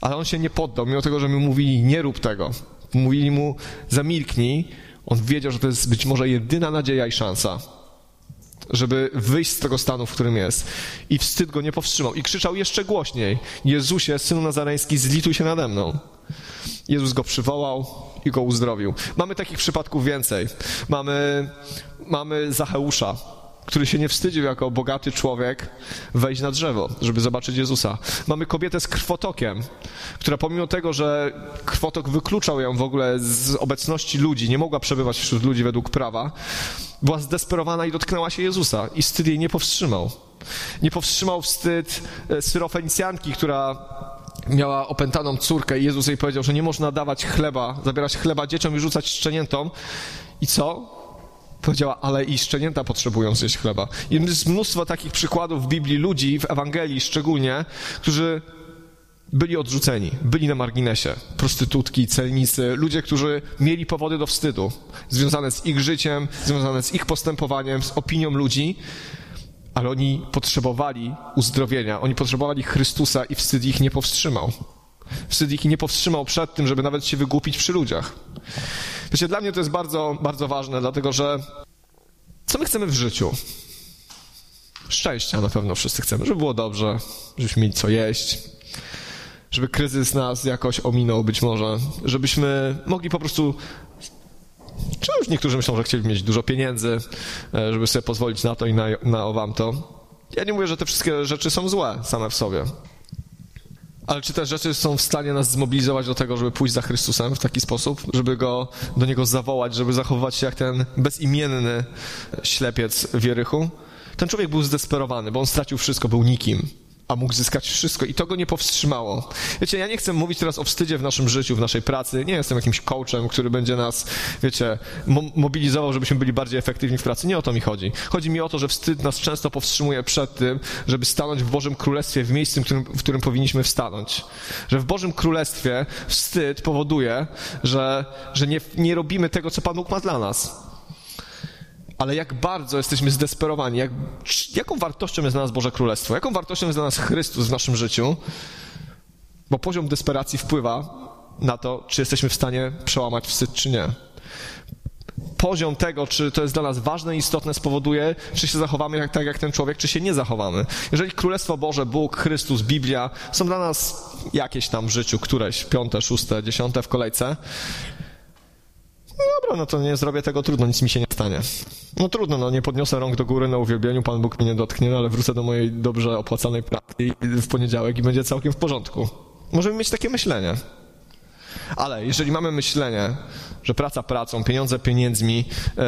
Ale on się nie poddał, mimo tego, że mi mówili, nie rób tego. Mówili mu, zamilknij. On wiedział, że to jest być może jedyna nadzieja i szansa, żeby wyjść z tego stanu, w którym jest. I wstyd go nie powstrzymał. I krzyczał jeszcze głośniej, Jezusie, Synu Nazareński, zlituj się nade mną. Jezus go przywołał i go uzdrowił. Mamy takich przypadków więcej. Mamy, mamy Zacheusza, który się nie wstydził jako bogaty człowiek wejść na drzewo, żeby zobaczyć Jezusa. Mamy kobietę z krwotokiem, która pomimo tego, że krwotok wykluczał ją w ogóle z obecności ludzi, nie mogła przebywać wśród ludzi według prawa, była zdesperowana i dotknęła się Jezusa i wstyd jej nie powstrzymał. Nie powstrzymał wstyd e, syrofenicjanki, która miała opętaną córkę i Jezus jej powiedział, że nie można dawać chleba, zabierać chleba dzieciom i rzucać szczeniętom. I co? Powiedziała, ale i szczenięta potrzebują zjeść chleba. I jest mnóstwo takich przykładów w Biblii ludzi, w Ewangelii szczególnie, którzy byli odrzuceni, byli na marginesie. Prostytutki, celnicy, ludzie, którzy mieli powody do wstydu, związane z ich życiem, związane z ich postępowaniem, z opinią ludzi, ale oni potrzebowali uzdrowienia, oni potrzebowali Chrystusa i wstyd ich nie powstrzymał. Wstyd ich nie powstrzymał przed tym, żeby nawet się wygłupić przy ludziach. Wiecie, dla mnie to jest bardzo, bardzo ważne, dlatego że co my chcemy w życiu? Szczęścia na pewno wszyscy chcemy, żeby było dobrze, żebyśmy mieli co jeść, żeby kryzys nas jakoś ominął być może, żebyśmy mogli po prostu czy już niektórzy myślą, że chcieli mieć dużo pieniędzy, e, żeby sobie pozwolić na to i na, na wam to. Ja nie mówię, że te wszystkie rzeczy są złe same w sobie. Ale czy te rzeczy są w stanie nas zmobilizować do tego, żeby pójść za Chrystusem w taki sposób, żeby go do niego zawołać, żeby zachowywać się jak ten bezimienny ślepiec w Jerychu? Ten człowiek był zdesperowany, bo on stracił wszystko, był nikim a mógł zyskać wszystko i to go nie powstrzymało. Wiecie, ja nie chcę mówić teraz o wstydzie w naszym życiu, w naszej pracy. Nie jestem jakimś coachem, który będzie nas, wiecie, mo mobilizował, żebyśmy byli bardziej efektywni w pracy. Nie o to mi chodzi. Chodzi mi o to, że wstyd nas często powstrzymuje przed tym, żeby stanąć w Bożym Królestwie w miejscu, w którym, w którym powinniśmy wstanąć. Że w Bożym Królestwie wstyd powoduje, że, że nie, nie robimy tego, co Pan Bóg ma dla nas ale jak bardzo jesteśmy zdesperowani, jak, jaką wartością jest dla nas Boże Królestwo, jaką wartością jest dla nas Chrystus w naszym życiu, bo poziom desperacji wpływa na to, czy jesteśmy w stanie przełamać wstyd, czy nie. Poziom tego, czy to jest dla nas ważne i istotne, spowoduje, czy się zachowamy jak, tak jak ten człowiek, czy się nie zachowamy. Jeżeli Królestwo Boże, Bóg, Chrystus, Biblia są dla nas jakieś tam w życiu, któreś, piąte, szóste, dziesiąte w kolejce, no dobra, no to nie zrobię tego, trudno, nic mi się nie stanie. No trudno, no nie podniosę rąk do góry na uwielbieniu, Pan Bóg mnie nie dotknie, no ale wrócę do mojej dobrze opłacanej pracy w poniedziałek i będzie całkiem w porządku. Możemy mieć takie myślenie. Ale jeżeli mamy myślenie, że praca pracą, pieniądze pieniędzmi, e,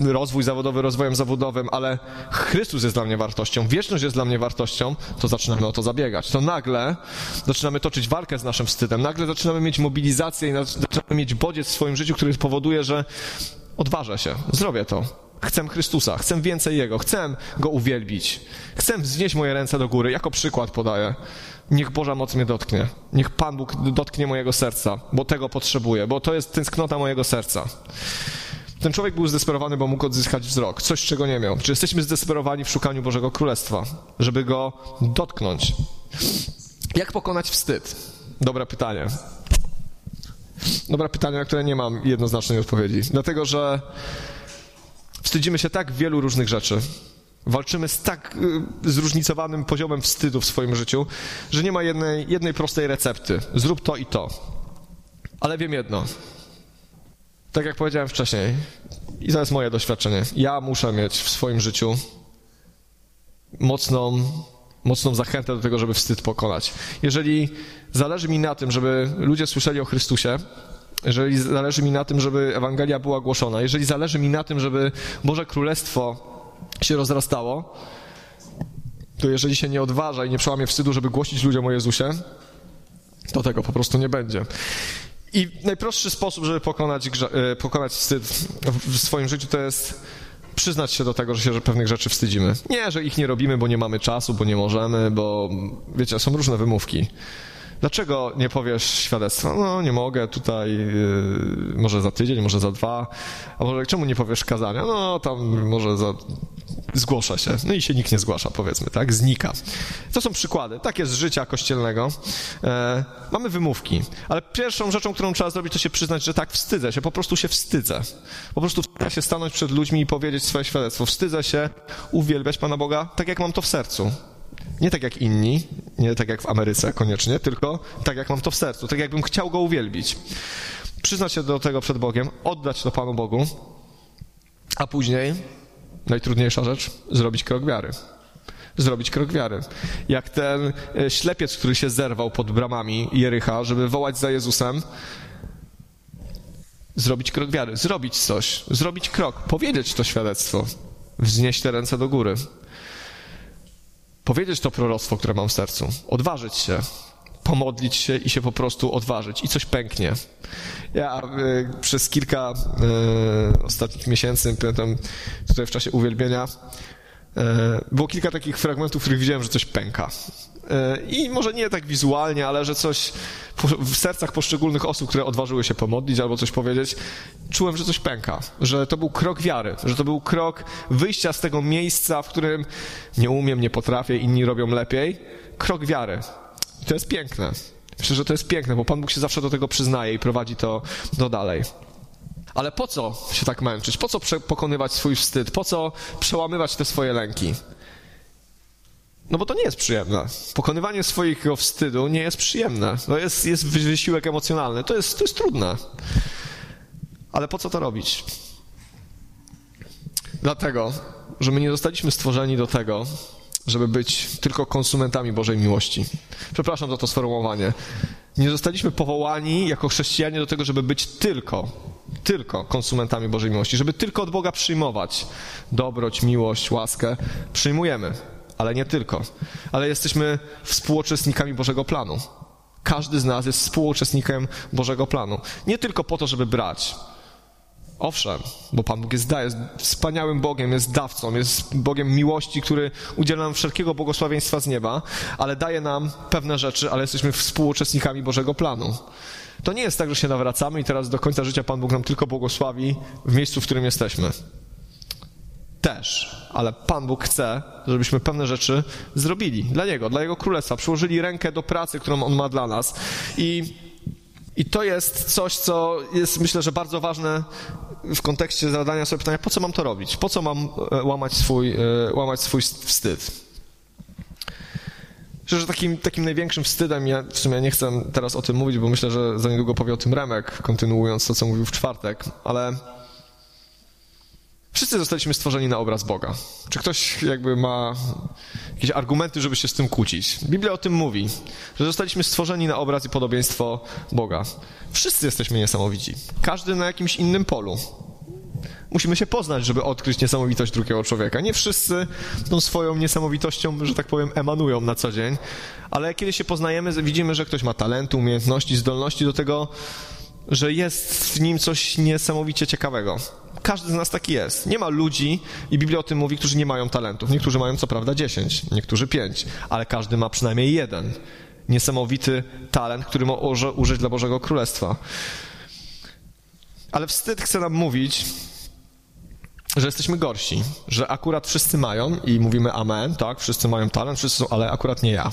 rozwój zawodowy rozwojem zawodowym, ale Chrystus jest dla mnie wartością, wieczność jest dla mnie wartością, to zaczynamy o to zabiegać. To nagle zaczynamy toczyć walkę z naszym wstydem, nagle zaczynamy mieć mobilizację i zaczynamy mieć bodziec w swoim życiu, który powoduje, że odważę się, zrobię to. Chcę Chrystusa, chcę więcej Jego, chcę Go uwielbić. Chcę wznieść moje ręce do góry, jako przykład podaję. Niech Boża moc mnie dotknie. Niech Pan Bóg dotknie mojego serca, bo tego potrzebuję, bo to jest tęsknota mojego serca. Ten człowiek był zdesperowany, bo mógł odzyskać wzrok, coś czego nie miał. Czy jesteśmy zdesperowani w szukaniu Bożego Królestwa, żeby go dotknąć? Jak pokonać wstyd? Dobre pytanie. Dobre pytanie, na które nie mam jednoznacznej odpowiedzi. Dlatego, że wstydzimy się tak wielu różnych rzeczy. Walczymy z tak y, zróżnicowanym poziomem wstydu w swoim życiu, że nie ma jednej, jednej prostej recepty. Zrób to i to. Ale wiem jedno. Tak jak powiedziałem wcześniej, i to jest moje doświadczenie, ja muszę mieć w swoim życiu mocną, mocną zachętę do tego, żeby wstyd pokonać. Jeżeli zależy mi na tym, żeby ludzie słyszeli o Chrystusie, jeżeli zależy mi na tym, żeby Ewangelia była głoszona, jeżeli zależy mi na tym, żeby Boże Królestwo się rozrastało, to jeżeli się nie odważa i nie przełamie wstydu, żeby głosić ludziom o Jezusie, to tego po prostu nie będzie. I najprostszy sposób, żeby pokonać, e, pokonać wstyd w swoim życiu, to jest przyznać się do tego, że się że pewnych rzeczy wstydzimy. Nie, że ich nie robimy, bo nie mamy czasu, bo nie możemy, bo wiecie, są różne wymówki. Dlaczego nie powiesz świadectwa? No, nie mogę, tutaj yy, może za tydzień, może za dwa, a może czemu nie powiesz kazania? No, tam może za... zgłosza się. No i się nikt nie zgłasza, powiedzmy, tak? Znika. To są przykłady, takie z życia kościelnego. E, mamy wymówki, ale pierwszą rzeczą, którą trzeba zrobić, to się przyznać, że tak, wstydzę się, po prostu się wstydzę. Po prostu wstydzę się stanąć przed ludźmi i powiedzieć swoje świadectwo. Wstydzę się uwielbiać Pana Boga tak, jak mam to w sercu. Nie tak jak inni, nie tak jak w Ameryce koniecznie, tylko tak jak mam to w sercu, tak jakbym chciał go uwielbić. Przyznać się do tego przed Bogiem, oddać to Panu Bogu, a później, najtrudniejsza rzecz, zrobić krok wiary. Zrobić krok wiary. Jak ten e, ślepiec, który się zerwał pod bramami Jericha, żeby wołać za Jezusem, zrobić krok wiary, zrobić coś, zrobić krok, powiedzieć to świadectwo, wznieść te ręce do góry powiedzieć to proroctwo, które mam w sercu, odważyć się, pomodlić się i się po prostu odważyć. I coś pęknie. Ja y, przez kilka y, ostatnich miesięcy, pamiętam tutaj w czasie uwielbienia, było kilka takich fragmentów, w których widziałem, że coś pęka. I może nie tak wizualnie, ale że coś w sercach poszczególnych osób, które odważyły się pomodlić albo coś powiedzieć, czułem, że coś pęka, że to był krok wiary, że to był krok wyjścia z tego miejsca, w którym nie umiem, nie potrafię, inni robią lepiej. Krok wiary. I to jest piękne. Myślę, że to jest piękne, bo Pan Bóg się zawsze do tego przyznaje i prowadzi to do dalej. Ale po co się tak męczyć? Po co pokonywać swój wstyd? Po co przełamywać te swoje lęki? No bo to nie jest przyjemne. Pokonywanie swojego wstydu nie jest przyjemne. To jest, jest wysiłek emocjonalny. To jest, to jest trudne. Ale po co to robić? Dlatego, że my nie zostaliśmy stworzeni do tego, żeby być tylko konsumentami Bożej miłości. Przepraszam za to sformułowanie. Nie zostaliśmy powołani jako chrześcijanie do tego, żeby być tylko, tylko konsumentami Bożej miłości, żeby tylko od Boga przyjmować dobroć, miłość, łaskę. Przyjmujemy ale nie tylko. Ale jesteśmy współuczestnikami Bożego planu. Każdy z nas jest współuczestnikiem Bożego planu. Nie tylko po to, żeby brać. Owszem, bo Pan Bóg jest, da, jest wspaniałym Bogiem, jest dawcą, jest Bogiem miłości, który udziela nam wszelkiego błogosławieństwa z nieba, ale daje nam pewne rzeczy, ale jesteśmy współuczestnikami Bożego planu. To nie jest tak, że się nawracamy i teraz do końca życia Pan Bóg nam tylko błogosławi w miejscu, w którym jesteśmy też, ale Pan Bóg chce, żebyśmy pewne rzeczy zrobili dla Niego, dla Jego Królestwa, przyłożyli rękę do pracy, którą On ma dla nas. I, i to jest coś, co jest myślę, że bardzo ważne w kontekście zadania sobie pytania, po co mam to robić? Po co mam e, łamać swój, e, łamać swój wstyd? Myślę, że takim, takim największym wstydem, ja w sumie nie chcę teraz o tym mówić, bo myślę, że za niedługo powie o tym Remek, kontynuując to, co mówił w czwartek, ale Wszyscy zostaliśmy stworzeni na obraz Boga. Czy ktoś jakby ma jakieś argumenty, żeby się z tym kłócić? Biblia o tym mówi, że zostaliśmy stworzeni na obraz i podobieństwo Boga. Wszyscy jesteśmy niesamowici. Każdy na jakimś innym polu. Musimy się poznać, żeby odkryć niesamowitość drugiego człowieka. Nie wszyscy tą swoją niesamowitością, że tak powiem, emanują na co dzień, ale kiedy się poznajemy, widzimy, że ktoś ma talenty, umiejętności, zdolności do tego, że jest w nim coś niesamowicie ciekawego. Każdy z nas taki jest. Nie ma ludzi, i Biblia o tym mówi, którzy nie mają talentów. Niektórzy mają co prawda dziesięć, niektórzy pięć, ale każdy ma przynajmniej jeden. Niesamowity talent, który może użyć dla Bożego Królestwa. Ale wstyd chce nam mówić, że jesteśmy gorsi, że akurat wszyscy mają i mówimy amen, tak, wszyscy mają talent, wszyscy są, ale akurat nie ja,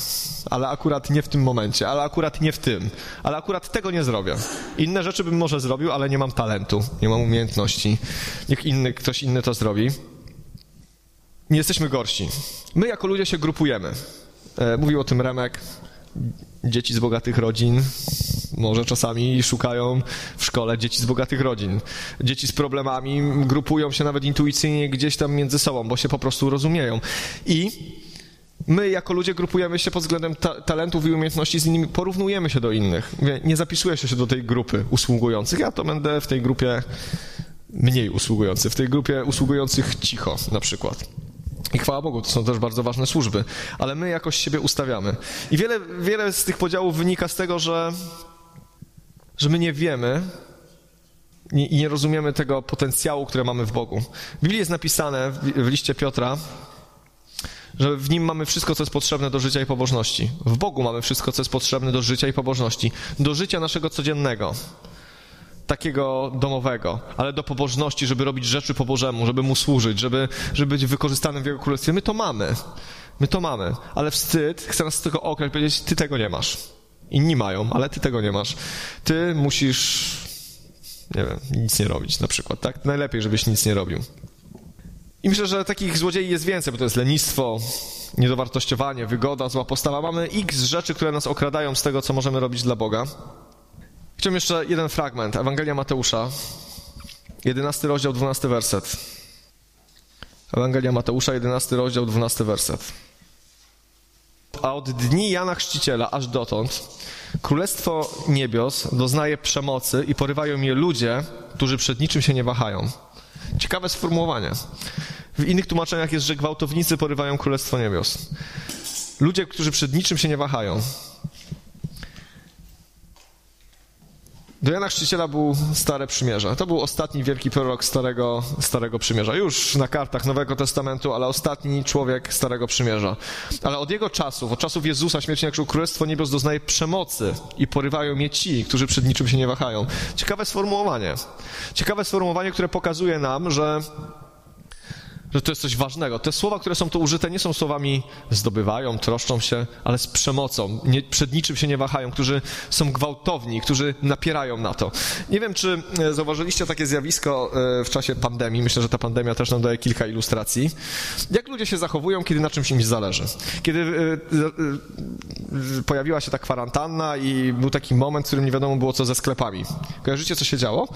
ale akurat nie w tym momencie, ale akurat nie w tym, ale akurat tego nie zrobię. Inne rzeczy bym może zrobił, ale nie mam talentu, nie mam umiejętności. Niech inny, ktoś inny to zrobi. Nie jesteśmy gorsi. My jako ludzie się grupujemy. E, mówił o tym Remek, dzieci z bogatych rodzin, może czasami szukają w szkole dzieci z bogatych rodzin. Dzieci z problemami grupują się nawet intuicyjnie gdzieś tam między sobą, bo się po prostu rozumieją. I my jako ludzie grupujemy się pod względem ta talentów i umiejętności z innymi, porównujemy się do innych. Nie zapisuję się do tej grupy usługujących. Ja to będę w tej grupie mniej usługujący, w tej grupie usługujących cicho na przykład. I chwała Bogu, to są też bardzo ważne służby, ale my jakoś siebie ustawiamy. I wiele, wiele z tych podziałów wynika z tego, że że my nie wiemy i nie rozumiemy tego potencjału, które mamy w Bogu. W Biblii jest napisane w liście Piotra, że w nim mamy wszystko, co jest potrzebne do życia i pobożności. W Bogu mamy wszystko, co jest potrzebne do życia i pobożności. Do życia naszego codziennego, takiego domowego, ale do pobożności, żeby robić rzeczy po Bożemu, żeby Mu służyć, żeby, żeby być wykorzystanym w Jego Królestwie. My to mamy. My to mamy. Ale wstyd, chcę nas tego okraść, powiedzieć, Ty tego nie masz. Inni mają, ale ty tego nie masz. Ty musisz, nie wiem, nic nie robić na przykład, tak? Najlepiej, żebyś nic nie robił. I myślę, że takich złodziei jest więcej, bo to jest lenistwo, niedowartościowanie, wygoda, zła postawa. Mamy x rzeczy, które nas okradają z tego, co możemy robić dla Boga. Chciałbym jeszcze jeden fragment. Ewangelia Mateusza, 11 rozdział, 12 werset. Ewangelia Mateusza, 11 rozdział, 12 werset. A od dni Jana Chrzciciela aż dotąd Królestwo Niebios doznaje przemocy i porywają je ludzie, którzy przed niczym się nie wahają. Ciekawe sformułowanie. W innych tłumaczeniach jest, że gwałtownicy porywają Królestwo Niebios. Ludzie, którzy przed niczym się nie wahają. Do Jana Chrzciciela był Stare Przymierze. To był ostatni wielki prorok Starego, Starego Przymierza. Już na kartach Nowego Testamentu, ale ostatni człowiek Starego Przymierza. Ale od jego czasów, od czasów Jezusa, śmierci na krzyżu, Królestwo Niebios doznaje przemocy i porywają je ci, którzy przed niczym się nie wahają. Ciekawe sformułowanie. Ciekawe sformułowanie, które pokazuje nam, że że to jest coś ważnego. Te słowa, które są tu użyte, nie są słowami zdobywają, troszczą się, ale z przemocą. Nie, przed niczym się nie wahają, którzy są gwałtowni, którzy napierają na to. Nie wiem, czy e, zauważyliście takie zjawisko e, w czasie pandemii. Myślę, że ta pandemia też nam daje kilka ilustracji. Jak ludzie się zachowują, kiedy na czymś im zależy. Kiedy e, pojawiła się ta kwarantanna i był taki moment, w którym nie wiadomo było, co ze sklepami. Kojarzycie, co się działo?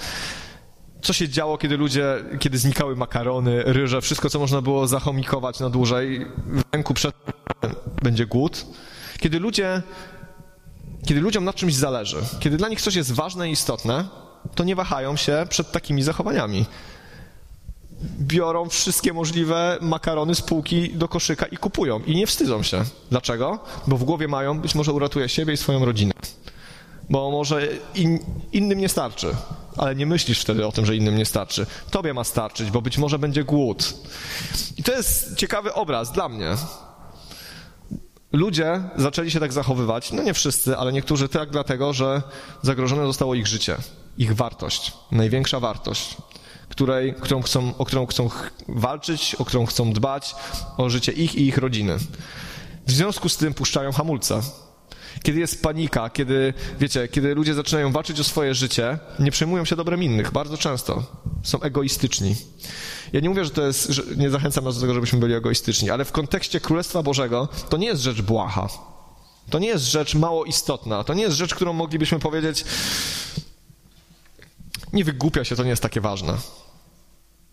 Co się działo, kiedy ludzie, kiedy znikały makarony, ryże, wszystko, co można było zachomikować na dłużej, w ręku przed będzie głód. Kiedy ludzie, kiedy ludziom na czymś zależy, kiedy dla nich coś jest ważne i istotne, to nie wahają się przed takimi zachowaniami. Biorą wszystkie możliwe makarony z półki do koszyka i kupują. I nie wstydzą się. Dlaczego? Bo w głowie mają, być może uratuje siebie i swoją rodzinę bo może in, innym nie starczy, ale nie myślisz wtedy o tym, że innym nie starczy. Tobie ma starczyć, bo być może będzie głód. I to jest ciekawy obraz dla mnie. Ludzie zaczęli się tak zachowywać, no nie wszyscy, ale niektórzy tak dlatego, że zagrożone zostało ich życie, ich wartość, największa wartość, której, którą chcą, o którą chcą walczyć, o którą chcą dbać, o życie ich i ich rodziny. W związku z tym puszczają hamulce kiedy jest panika, kiedy, wiecie, kiedy ludzie zaczynają walczyć o swoje życie, nie przejmują się dobrem innych, bardzo często. Są egoistyczni. Ja nie mówię, że to jest, że nie zachęcam nas do tego, żebyśmy byli egoistyczni, ale w kontekście Królestwa Bożego to nie jest rzecz błaha. To nie jest rzecz mało istotna. To nie jest rzecz, którą moglibyśmy powiedzieć, nie wygłupia się, to nie jest takie ważne.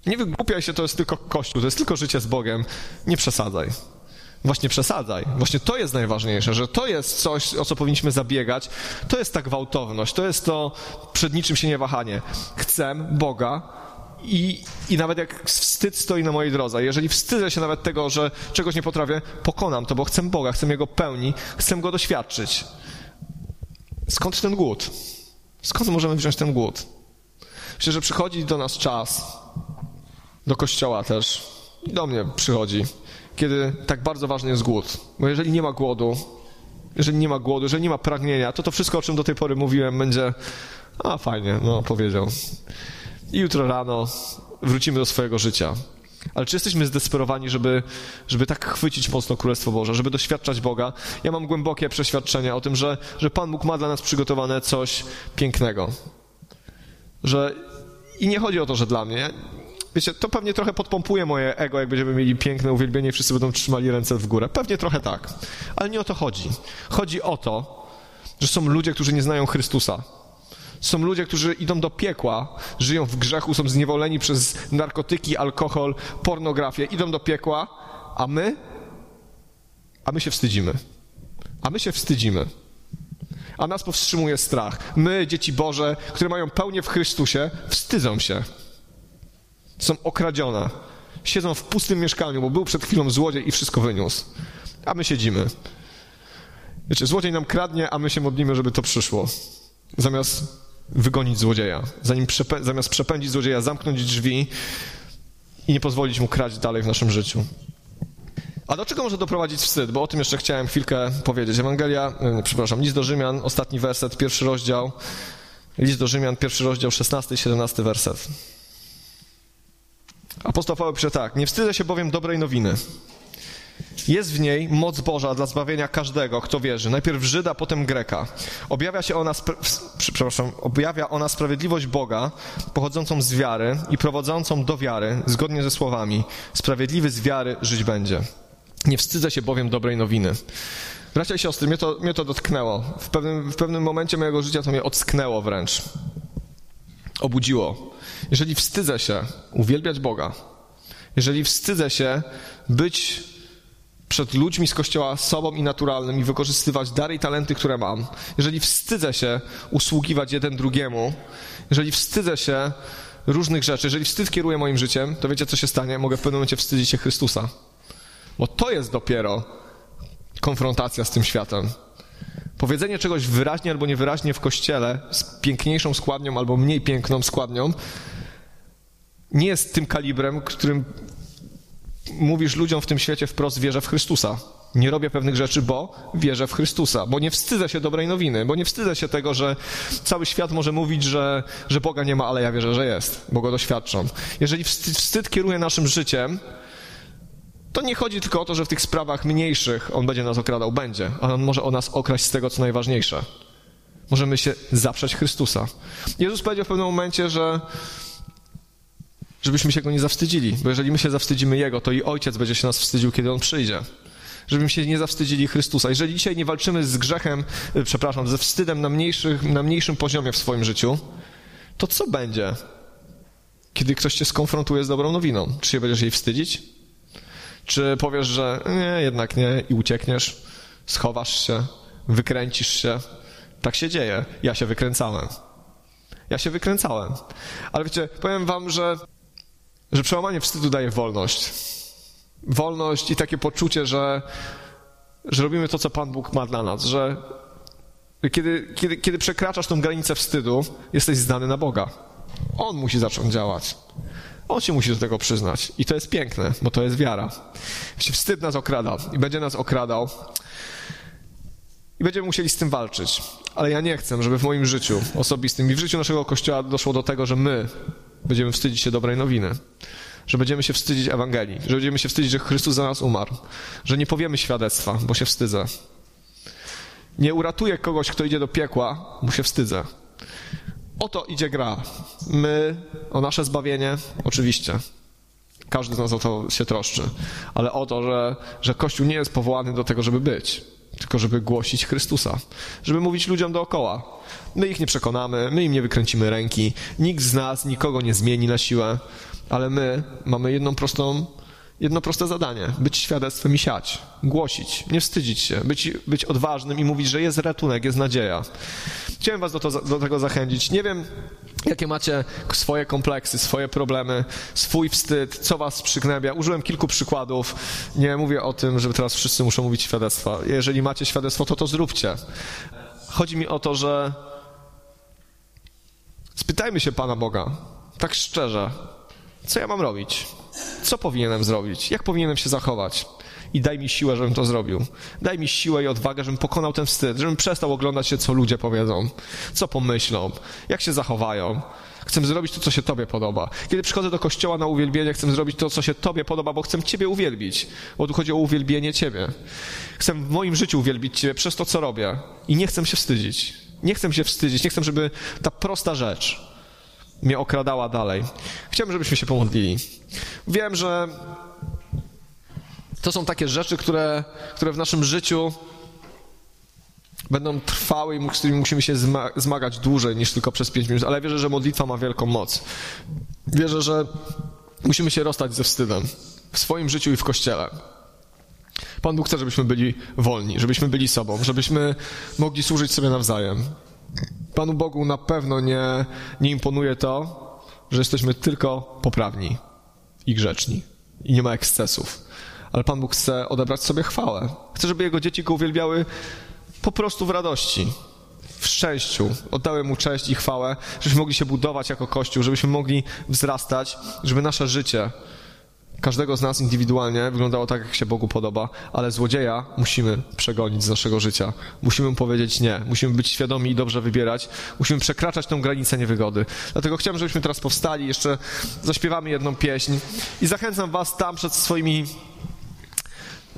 Nie wygłupiaj się, to jest tylko Kościół, to jest tylko życie z Bogiem. Nie przesadzaj właśnie przesadzaj. Właśnie to jest najważniejsze, że to jest coś, o co powinniśmy zabiegać. To jest ta gwałtowność, to jest to przed niczym się nie wahanie. Chcę Boga i, i nawet jak wstyd stoi na mojej drodze, jeżeli wstydzę się nawet tego, że czegoś nie potrafię, pokonam to, bo chcę Boga, chcę Jego pełni, chcę Go doświadczyć. Skąd ten głód? Skąd możemy wziąć ten głód? Myślę, że przychodzi do nas czas, do kościoła też, do mnie przychodzi, kiedy tak bardzo ważny jest głód. Bo jeżeli nie ma głodu, jeżeli nie ma głodu, jeżeli nie ma pragnienia, to to wszystko, o czym do tej pory mówiłem, będzie a fajnie, no powiedział. I jutro rano wrócimy do swojego życia. Ale czy jesteśmy zdesperowani, żeby, żeby tak chwycić mocno Królestwo Boże, żeby doświadczać Boga? Ja mam głębokie przeświadczenie o tym, że, że Pan Bóg ma dla nas przygotowane coś pięknego. Że i nie chodzi o to, że dla mnie. Wiecie, to pewnie trochę podpompuje moje ego, jak będziemy mieli piękne uwielbienie i wszyscy będą trzymali ręce w górę. Pewnie trochę tak. Ale nie o to chodzi. Chodzi o to, że są ludzie, którzy nie znają Chrystusa. Są ludzie, którzy idą do piekła, żyją w grzechu, są zniewoleni przez narkotyki, alkohol, pornografię, idą do piekła, a my? A my się wstydzimy. A my się wstydzimy. A nas powstrzymuje strach. My, dzieci Boże, które mają pełnię w Chrystusie, wstydzą się. Są okradzione. Siedzą w pustym mieszkaniu, bo był przed chwilą złodziej i wszystko wyniósł. A my siedzimy. Wiecie, złodziej nam kradnie, a my się modlimy, żeby to przyszło. Zamiast wygonić złodzieja, zanim przepę zamiast przepędzić złodzieja, zamknąć drzwi i nie pozwolić mu kraść dalej w naszym życiu. A do czego może doprowadzić wstyd? Bo o tym jeszcze chciałem chwilkę powiedzieć. Ewangelia, nie, przepraszam, list do Rzymian, ostatni werset, pierwszy rozdział. List do Rzymian, pierwszy rozdział, 16 i 17 werset. Apostoł Paweł pisze tak. Nie wstydzę się bowiem dobrej nowiny. Jest w niej moc Boża dla zbawienia każdego, kto wierzy. Najpierw Żyda, potem Greka. Objawia się ona, przepraszam, objawia ona sprawiedliwość Boga, pochodzącą z wiary i prowadzącą do wiary, zgodnie ze słowami. Sprawiedliwy z wiary żyć będzie. Nie wstydzę się bowiem dobrej nowiny. Bracia i siostry, mnie to, mnie to dotknęło. W pewnym, w pewnym momencie mojego życia to mnie ocknęło wręcz. Obudziło. Jeżeli wstydzę się uwielbiać Boga, jeżeli wstydzę się być przed ludźmi z kościoła sobą i naturalnym i wykorzystywać dary i talenty, które mam, jeżeli wstydzę się usługiwać jeden drugiemu, jeżeli wstydzę się różnych rzeczy, jeżeli wstyd kieruje moim życiem, to wiecie, co się stanie? Mogę w pewnym momencie wstydzić się Chrystusa. Bo to jest dopiero konfrontacja z tym światem. Powiedzenie czegoś wyraźnie albo niewyraźnie w kościele z piękniejszą składnią albo mniej piękną składnią nie jest tym kalibrem, którym mówisz ludziom w tym świecie wprost, wierzę w Chrystusa. Nie robię pewnych rzeczy, bo wierzę w Chrystusa, bo nie wstydzę się dobrej nowiny, bo nie wstydzę się tego, że cały świat może mówić, że, że Boga nie ma, ale ja wierzę, że jest, bo go doświadczam. Jeżeli wstyd, wstyd kieruje naszym życiem, to nie chodzi tylko o to, że w tych sprawach mniejszych On będzie nas okradał, będzie, ale On może o nas okraść z tego, co najważniejsze. Możemy się zaprzeć Chrystusa. Jezus powiedział w pewnym momencie, że żebyśmy się Go nie zawstydzili, bo jeżeli my się zawstydzimy Jego, to i Ojciec będzie się nas wstydził, kiedy On przyjdzie. Żebyśmy się nie zawstydzili Chrystusa. Jeżeli dzisiaj nie walczymy z grzechem, y, przepraszam, ze wstydem na, mniejszych, na mniejszym poziomie w swoim życiu, to co będzie, kiedy ktoś cię skonfrontuje z dobrą nowiną? Czy się będziesz jej wstydzić? Czy powiesz, że nie, jednak nie i uciekniesz, schowasz się, wykręcisz się? Tak się dzieje. Ja się wykręcałem. Ja się wykręcałem. Ale wiecie, powiem wam, że że przełamanie wstydu daje wolność. Wolność i takie poczucie, że, że robimy to, co Pan Bóg ma dla nas, że kiedy, kiedy, kiedy przekraczasz tą granicę wstydu, jesteś zdany na Boga. On musi zacząć działać. On się musi do tego przyznać. I to jest piękne, bo to jest wiara. Wstyd nas okrada i będzie nas okradał, i będziemy musieli z tym walczyć. Ale ja nie chcę, żeby w moim życiu osobistym i w życiu naszego Kościoła doszło do tego, że my Będziemy wstydzić się dobrej nowiny. Że będziemy się wstydzić Ewangelii. Że będziemy się wstydzić, że Chrystus za nas umarł. Że nie powiemy świadectwa, bo się wstydzę. Nie uratuję kogoś, kto idzie do piekła, bo się wstydzę. O to idzie gra. My, o nasze zbawienie, oczywiście. Każdy z nas o to się troszczy. Ale o to, że, że Kościół nie jest powołany do tego, żeby być tylko żeby głosić Chrystusa, żeby mówić ludziom dookoła. My ich nie przekonamy, my im nie wykręcimy ręki, nikt z nas nikogo nie zmieni na siłę, ale my mamy jedną prostą, jedno proste zadanie: być świadectwem i siać, głosić, nie wstydzić się, być, być odważnym i mówić, że jest ratunek, jest nadzieja. Chciałem Was do, to, do tego zachęcić. Nie wiem, jakie macie swoje kompleksy, swoje problemy, swój wstyd, co Was przygnębia. Użyłem kilku przykładów. Nie mówię o tym, że teraz wszyscy muszą mówić świadectwa. Jeżeli macie świadectwo, to to zróbcie. Chodzi mi o to, że Spytajmy się Pana Boga, tak szczerze, co ja mam robić? Co powinienem zrobić? Jak powinienem się zachować? I daj mi siłę, żebym to zrobił. Daj mi siłę i odwagę, żebym pokonał ten wstyd, żebym przestał oglądać się, co ludzie powiedzą, co pomyślą, jak się zachowają. Chcę zrobić to, co się Tobie podoba. Kiedy przychodzę do kościoła na uwielbienie, chcę zrobić to, co się Tobie podoba, bo chcę Ciebie uwielbić. Bo tu chodzi o uwielbienie Ciebie. Chcę w moim życiu uwielbić Ciebie przez to, co robię. I nie chcę się wstydzić. Nie chcę się wstydzić. Nie chcę, żeby ta prosta rzecz mnie okradała dalej. Chciałbym, żebyśmy się pomodlili. Wiem, że to są takie rzeczy, które, które w naszym życiu będą trwały i z którymi musimy się zmagać dłużej niż tylko przez pięć minut, ale wierzę, że modlitwa ma wielką moc. Wierzę, że musimy się rozstać ze wstydem w swoim życiu i w Kościele. Pan Bóg chce, żebyśmy byli wolni, żebyśmy byli sobą, żebyśmy mogli służyć sobie nawzajem. Panu Bogu na pewno nie, nie imponuje to, że jesteśmy tylko poprawni i grzeczni i nie ma ekscesów. Ale Pan Bóg chce odebrać sobie chwałę. Chce, żeby Jego dzieci go uwielbiały po prostu w radości, w szczęściu. Oddały Mu cześć i chwałę, żebyśmy mogli się budować jako Kościół, żebyśmy mogli wzrastać, żeby nasze życie każdego z nas indywidualnie wyglądało tak, jak się Bogu podoba, ale złodzieja musimy przegonić z naszego życia. Musimy mu powiedzieć nie. Musimy być świadomi i dobrze wybierać. Musimy przekraczać tą granicę niewygody. Dlatego chciałem, żebyśmy teraz powstali, jeszcze zaśpiewamy jedną pieśń i zachęcam was tam przed swoimi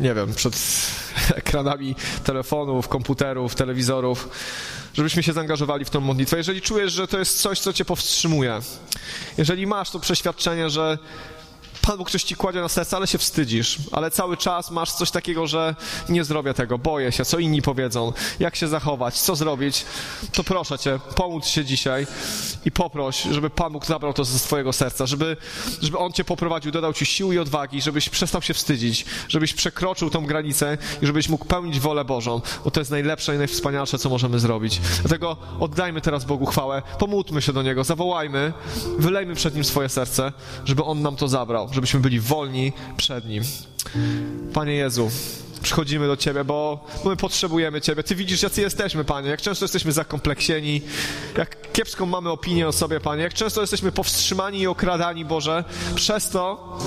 nie wiem, przed (laughs) ekranami telefonów, komputerów, telewizorów, żebyśmy się zaangażowali w tą modlitwę. Jeżeli czujesz, że to jest coś, co cię powstrzymuje, jeżeli masz to przeświadczenie, że Pan Bóg coś ci kładzie na serce, ale się wstydzisz, ale cały czas masz coś takiego, że nie zrobię tego, boję się, co inni powiedzą, jak się zachować, co zrobić, to proszę Cię, pomóc się dzisiaj i poproś, żeby Pan Bóg zabrał to ze swojego serca, żeby, żeby On Cię poprowadził, dodał Ci sił i odwagi, żebyś przestał się wstydzić, żebyś przekroczył tą granicę i żebyś mógł pełnić wolę Bożą, bo to jest najlepsze i najwspanialsze, co możemy zrobić. Dlatego oddajmy teraz Bogu chwałę, pomódlmy się do Niego, zawołajmy, wylejmy przed Nim swoje serce, żeby On nam to zabrał żebyśmy byli wolni przed Nim. Panie Jezu, przychodzimy do Ciebie, bo my potrzebujemy Ciebie. Ty widzisz, jacy jesteśmy, Panie, jak często jesteśmy zakompleksieni, jak kiepską mamy opinię o sobie, Panie, jak często jesteśmy powstrzymani i okradani, Boże, przez to,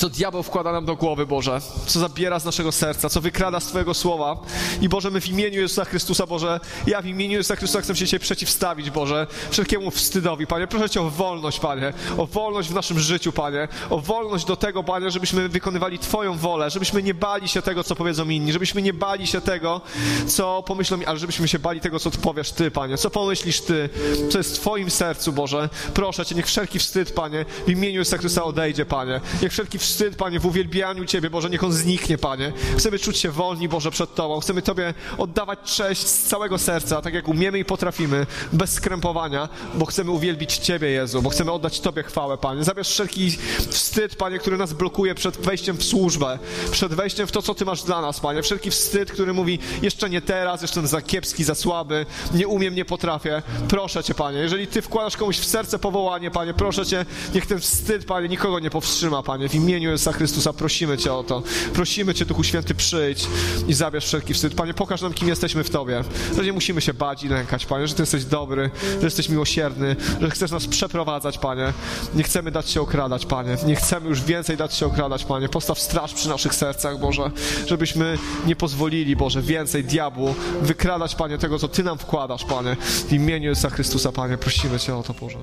co diabeł wkłada nam do głowy, Boże, co zabiera z naszego serca, co wykrada z Twojego słowa. I Boże, my w imieniu Jezusa Chrystusa, Boże, ja w imieniu Jezusa Chrystusa chcę się dzisiaj przeciwstawić, Boże, wszelkiemu wstydowi, Panie. Proszę Cię o wolność, Panie, o wolność w naszym życiu, Panie, o wolność do tego, Panie, żebyśmy wykonywali Twoją wolę, żebyśmy nie bali się tego, co powiedzą inni, żebyśmy nie bali się tego, co pomyślą, ale żebyśmy się bali tego, co powiesz Ty, Panie, co pomyślisz Ty, co jest w Twoim sercu, Boże. Proszę Cię, niech wszelki wstyd, Panie, w imieniu Jezusa Chrystusa odejdzie, Panie. Niech wszelki wstyd, Panie, w uwielbianiu Ciebie, Boże, niech on zniknie, Panie. Chcemy czuć się wolni, Boże, przed Tobą. Chcemy Tobie oddawać cześć z całego serca, tak jak umiemy i potrafimy, bez skrępowania, bo chcemy uwielbić Ciebie, Jezu, bo chcemy oddać Tobie chwałę, Panie. Zabierz wszelki wstyd, Panie, który nas blokuje przed wejściem w służbę, przed wejściem w to, co Ty masz dla nas, Panie. Wszelki wstyd, który mówi, jeszcze nie teraz, jeszcze za kiepski, za słaby, nie umiem, nie potrafię. Proszę Cię, Panie, jeżeli Ty wkładasz komuś w serce powołanie, Panie, proszę Cię, niech ten wstyd, Panie, nikogo nie powstrzyma, Panie, w imieniu Jezusa Chrystusa, prosimy Cię o to. Prosimy Cię, Duchu Święty, przyjdź i zabierz wszelki wstyd. Panie, pokaż nam, kim jesteśmy w Tobie. Że nie musimy się bać i lękać, Panie, że Ty jesteś dobry, że jesteś miłosierny, że chcesz nas przeprowadzać, Panie. Nie chcemy dać się okradać, Panie. Nie chcemy już więcej dać się okradać, Panie. Postaw straż przy naszych sercach, Boże, żebyśmy nie pozwolili, Boże, więcej diabłu wykradać, Panie, tego, co Ty nam wkładasz, Panie. W imieniu Jezusa Chrystusa, Panie, prosimy Cię o to, Boże.